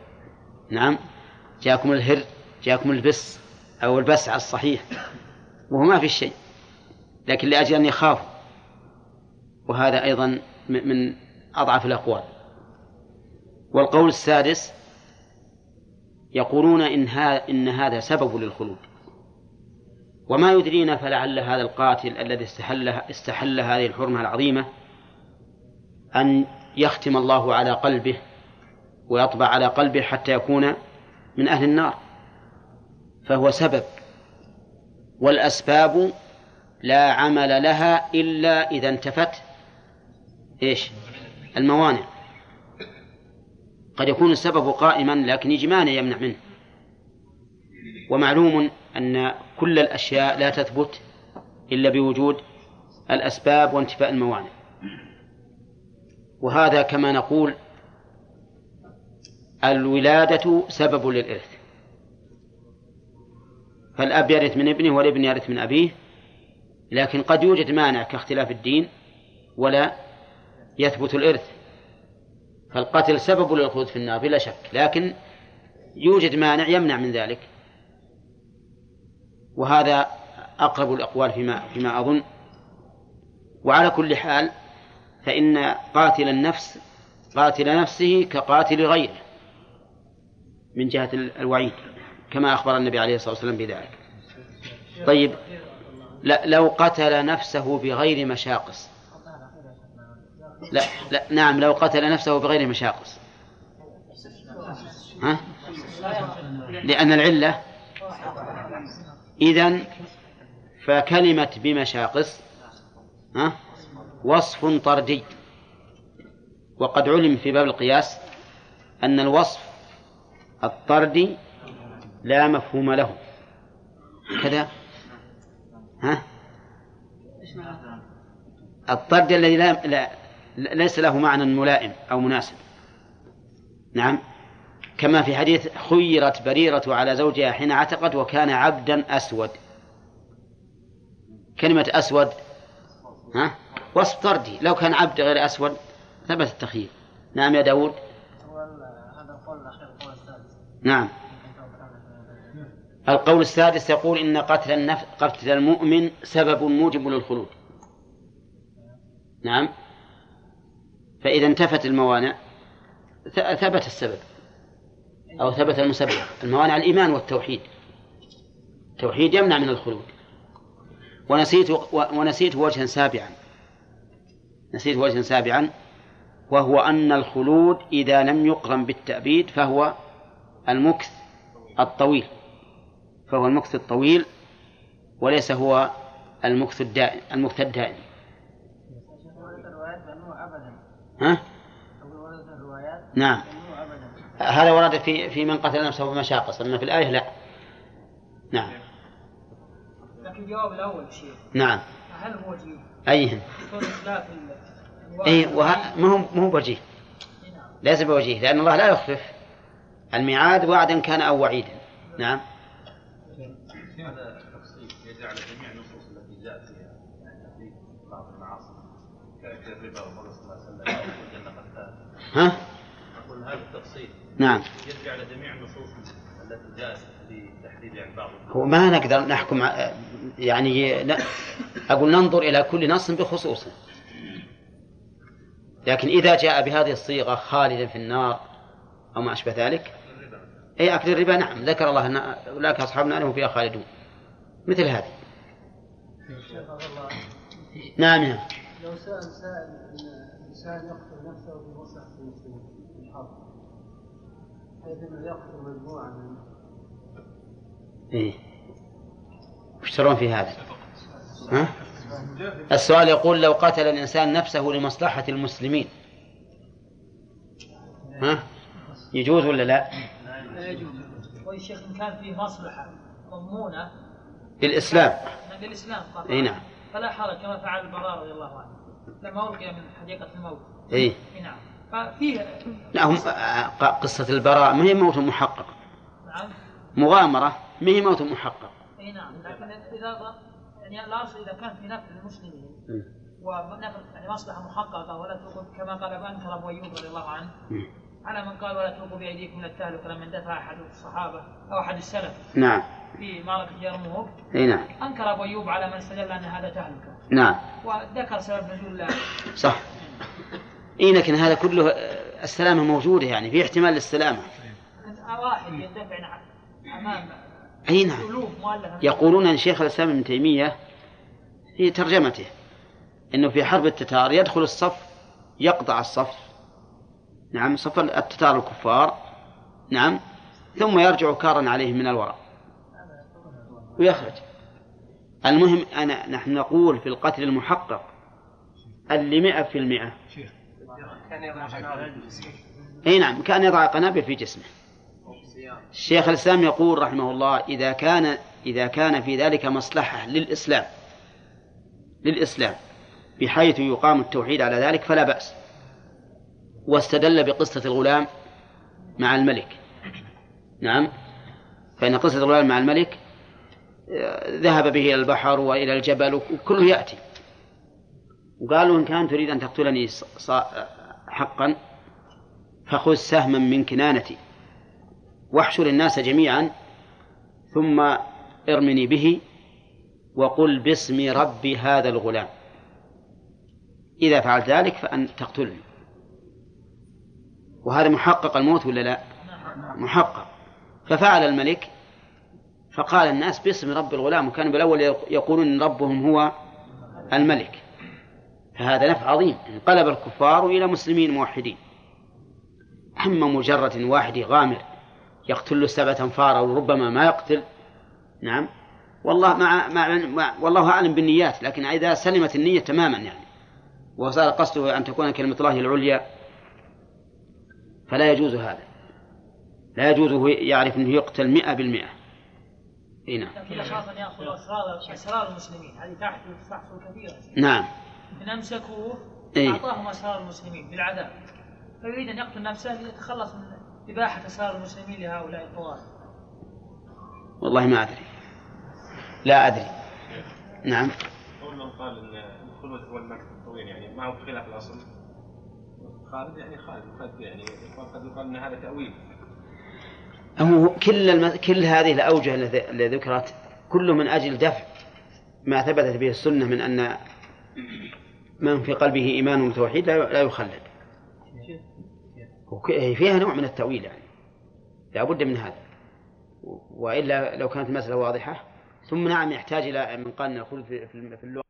نعم. جاكم الهر. جاكم البس. أو البسع الصحيح. وهو ما في شيء. لكن لأجل أن يخافوا. وهذا أيضا من أضعف الأقوال. والقول السادس يقولون إن, إن هذا سبب للخلود. وما يدرينا فلعل هذا القاتل الذي استحل استحل هذه الحرمة العظيمة أن يختم الله على قلبه ويطبع على قلبه حتى يكون من أهل النار. فهو سبب. والأسباب لا عمل لها إلا إذا انتفت إيش؟ الموانع. قد يكون السبب قائما لكن يجي مانع يمنع منه. ومعلوم أن كل الأشياء لا تثبت إلا بوجود الأسباب وانتفاء الموانع. وهذا كما نقول الولادة سبب للإرث. فالأب يرث من ابنه والابن يرث من أبيه لكن قد يوجد مانع كاختلاف الدين ولا يثبت الإرث. فالقتل سبب للخلود في النار بلا شك. لكن يوجد مانع يمنع من ذلك. وهذا أقرب الأقوال فيما فيما أظن. وعلى كل حال فإن قاتل النفس قاتل نفسه كقاتل غيره من جهة الوعيد كما أخبر النبي عليه الصلاة والسلام بذلك. طيب لا لو قتل نفسه بغير مشاقص لا, لا نعم لو قتل نفسه بغير مشاقص ها؟ لأن العلة إذن فكلمة بمشاقص ها؟ وصف طردي وقد علم في باب القياس أن الوصف الطردي لا مفهوم له كذا ها الطرد الذي لا, لا ليس له معنى ملائم أو مناسب. نعم. كما في حديث خيرت بريرة على زوجها حين عتقت وكان عبدا أسود. كلمة أسود ها؟ وصف طردي لو كان عبد غير أسود ثبت التخيير. نعم يا داود. نعم. القول السادس يقول إن قتل النفس قتل المؤمن سبب موجب للخلود. نعم. فإذا انتفت الموانع ثبت السبب أو ثبت المسبب. الموانع الإيمان والتوحيد. التوحيد يمنع من الخلود. ونسيت ونسيت وجها سابعا. نسيت وجها سابعا وهو أن الخلود إذا لم يقرن بالتأبيد فهو المكث الطويل. فهو المكث الطويل وليس هو المكث الدائم المكث الدائم. ها؟ نعم. هذا ورد في في من قتل نفسه بمشاقص أما في الآية لا. نعم. لكن الجواب الأول شيء نعم. هل هو وجيه؟ أيهن؟ أي وه... ما هو ما هو بوجيه. ليس بوجيه لأن الله لا يخلف الميعاد وعدا كان أو وعيدا. نعم. هذا يجعل جميع النصوص التي جاءت فيها تحريم بعض المعاصي كالربا ها؟ أقول هذا التفصيل. نعم. يرجع على جميع النصوص التي جاءت بتحديد يعني بعض هو ما نقدر نحكم يعني لا أقول ننظر إلى كل نص بخصوصه. لكن إذا جاء بهذه الصيغة خالدا في النار أو ما أشبه ذلك أي أكل الربا نعم. ذكر الله أن أولئك أصحاب النار هم فيها خالدون. مثل هذه. نعم نعم. لو سأل سائل الإنسان يقتل نفسه بمصلحة المسلمين في الحرب حيث أنه يقتل مجموعة من إيه. وش ترون في هذا؟ ها؟ السؤال يقول لو قتل الإنسان نفسه لمصلحة المسلمين. ها؟ يجوز ولا لا؟ لا يجوز. شيخ إن كان فيه مصلحة مضمونة للإسلام للإسلام طبعا. اي نعم. فلا حرج كما فعل البراء رضي الله عنه. لما ألقي من حديقة الموت. اي اي نعم. ففيه لا هم آه، قصة البراء ما هي موت محقق. نعم. مغامرة ما هي موت محقق. اي نعم. لكن إذا يعني الاصل إذا كان في نفع المسلمين. ونفع يعني مصلحة محققة ولا تلقوا كما قال أنكر أبو أيوب رضي الله عنه. على من قال ولا تلقوا بأيديكم إلى التهلكه لما دفع أحد الصحابة أو أحد السلف. نعم. في معركه يرموك إي نعم. أنكر أبو أيوب على من استدل أن هذا تهلكة. نعم. وذكر سبب نزول صح. إي لكن هذا كله السلامة موجودة يعني في احتمال للسلامة. واحد يدفع أمام إي نعم. يقولون أن شيخ الإسلام ابن تيمية في ترجمته إنه في حرب التتار يدخل الصف يقطع الصف نعم صف التتار الكفار. نعم ثم يرجع كارا عليهم من الوراء ويخرج. المهم أنا نحن نقول في القتل المحقق اللي مئة في المئة. أي نعم كان يضع قنابل في جسمه. الشيخ الإسلام يقول رحمه الله إذا كان إذا كان في ذلك مصلحة للإسلام للإسلام بحيث يقام التوحيد على ذلك فلا بأس. واستدل بقصة الغلام مع الملك. نعم. فإن قصة الغلام مع الملك آه، ذهب به إلى البحر وإلى الجبل وكله يأتي. وقالوا إن كان تريد أن تقتلني حقا فخذ سهما من كنانتي. واحشر الناس جميعا ثم ارمني به وقل باسم رب هذا الغلام. إذا فعلت ذلك فأن تقتلني. وهذا محقق الموت ولا لا؟ محقق. ففعل الملك فقال الناس باسم رب الغلام وكانوا بالأول يقولون إن ربهم هو الملك. فهذا نفع عظيم. انقلب الكفار إلى مسلمين موحدين. أما مجرد واحد غامر يقتل سبعة أنفار أو ربما ما يقتل نعم والله مع, مع والله أعلم بالنيات لكن إذا سلمت النية تماما يعني. وصار قصده أن تكون كلمة الله العليا فلا يجوز هذا لا يجوز هو يعرف أنه يقتل مئة بالمئة إي نعم. أن يأخذ أسرار أسرار المسلمين هذه تحصل تحصل كثيرا. نعم. ان أمسكوه إيه؟ أعطاهم أسرار المسلمين بالعذاب. فيريد أن يقتل نفسه ليتخلص من إباحة أسرار المسلمين لهؤلاء الطوائف. والله ما أدري. لا أدري. نعم. قول من قال إن الخلود هو المكث الطويل يعني ما هو خلاف الأصل. خالد يعني خالد قد يعني قد يقال إن هذا تأويل. هو كل الم... كل هذه الأوجه التي ذكرت كله من أجل دفع ما ثبتت به السنة من أن من في قلبه إيمان وتوحيد لا يخلد. فيها نوع من التأويل يعني. لا بد من هذا. وإلا لو كانت المسألة واضحة ثم نعم يحتاج إلى من قال في اللغة.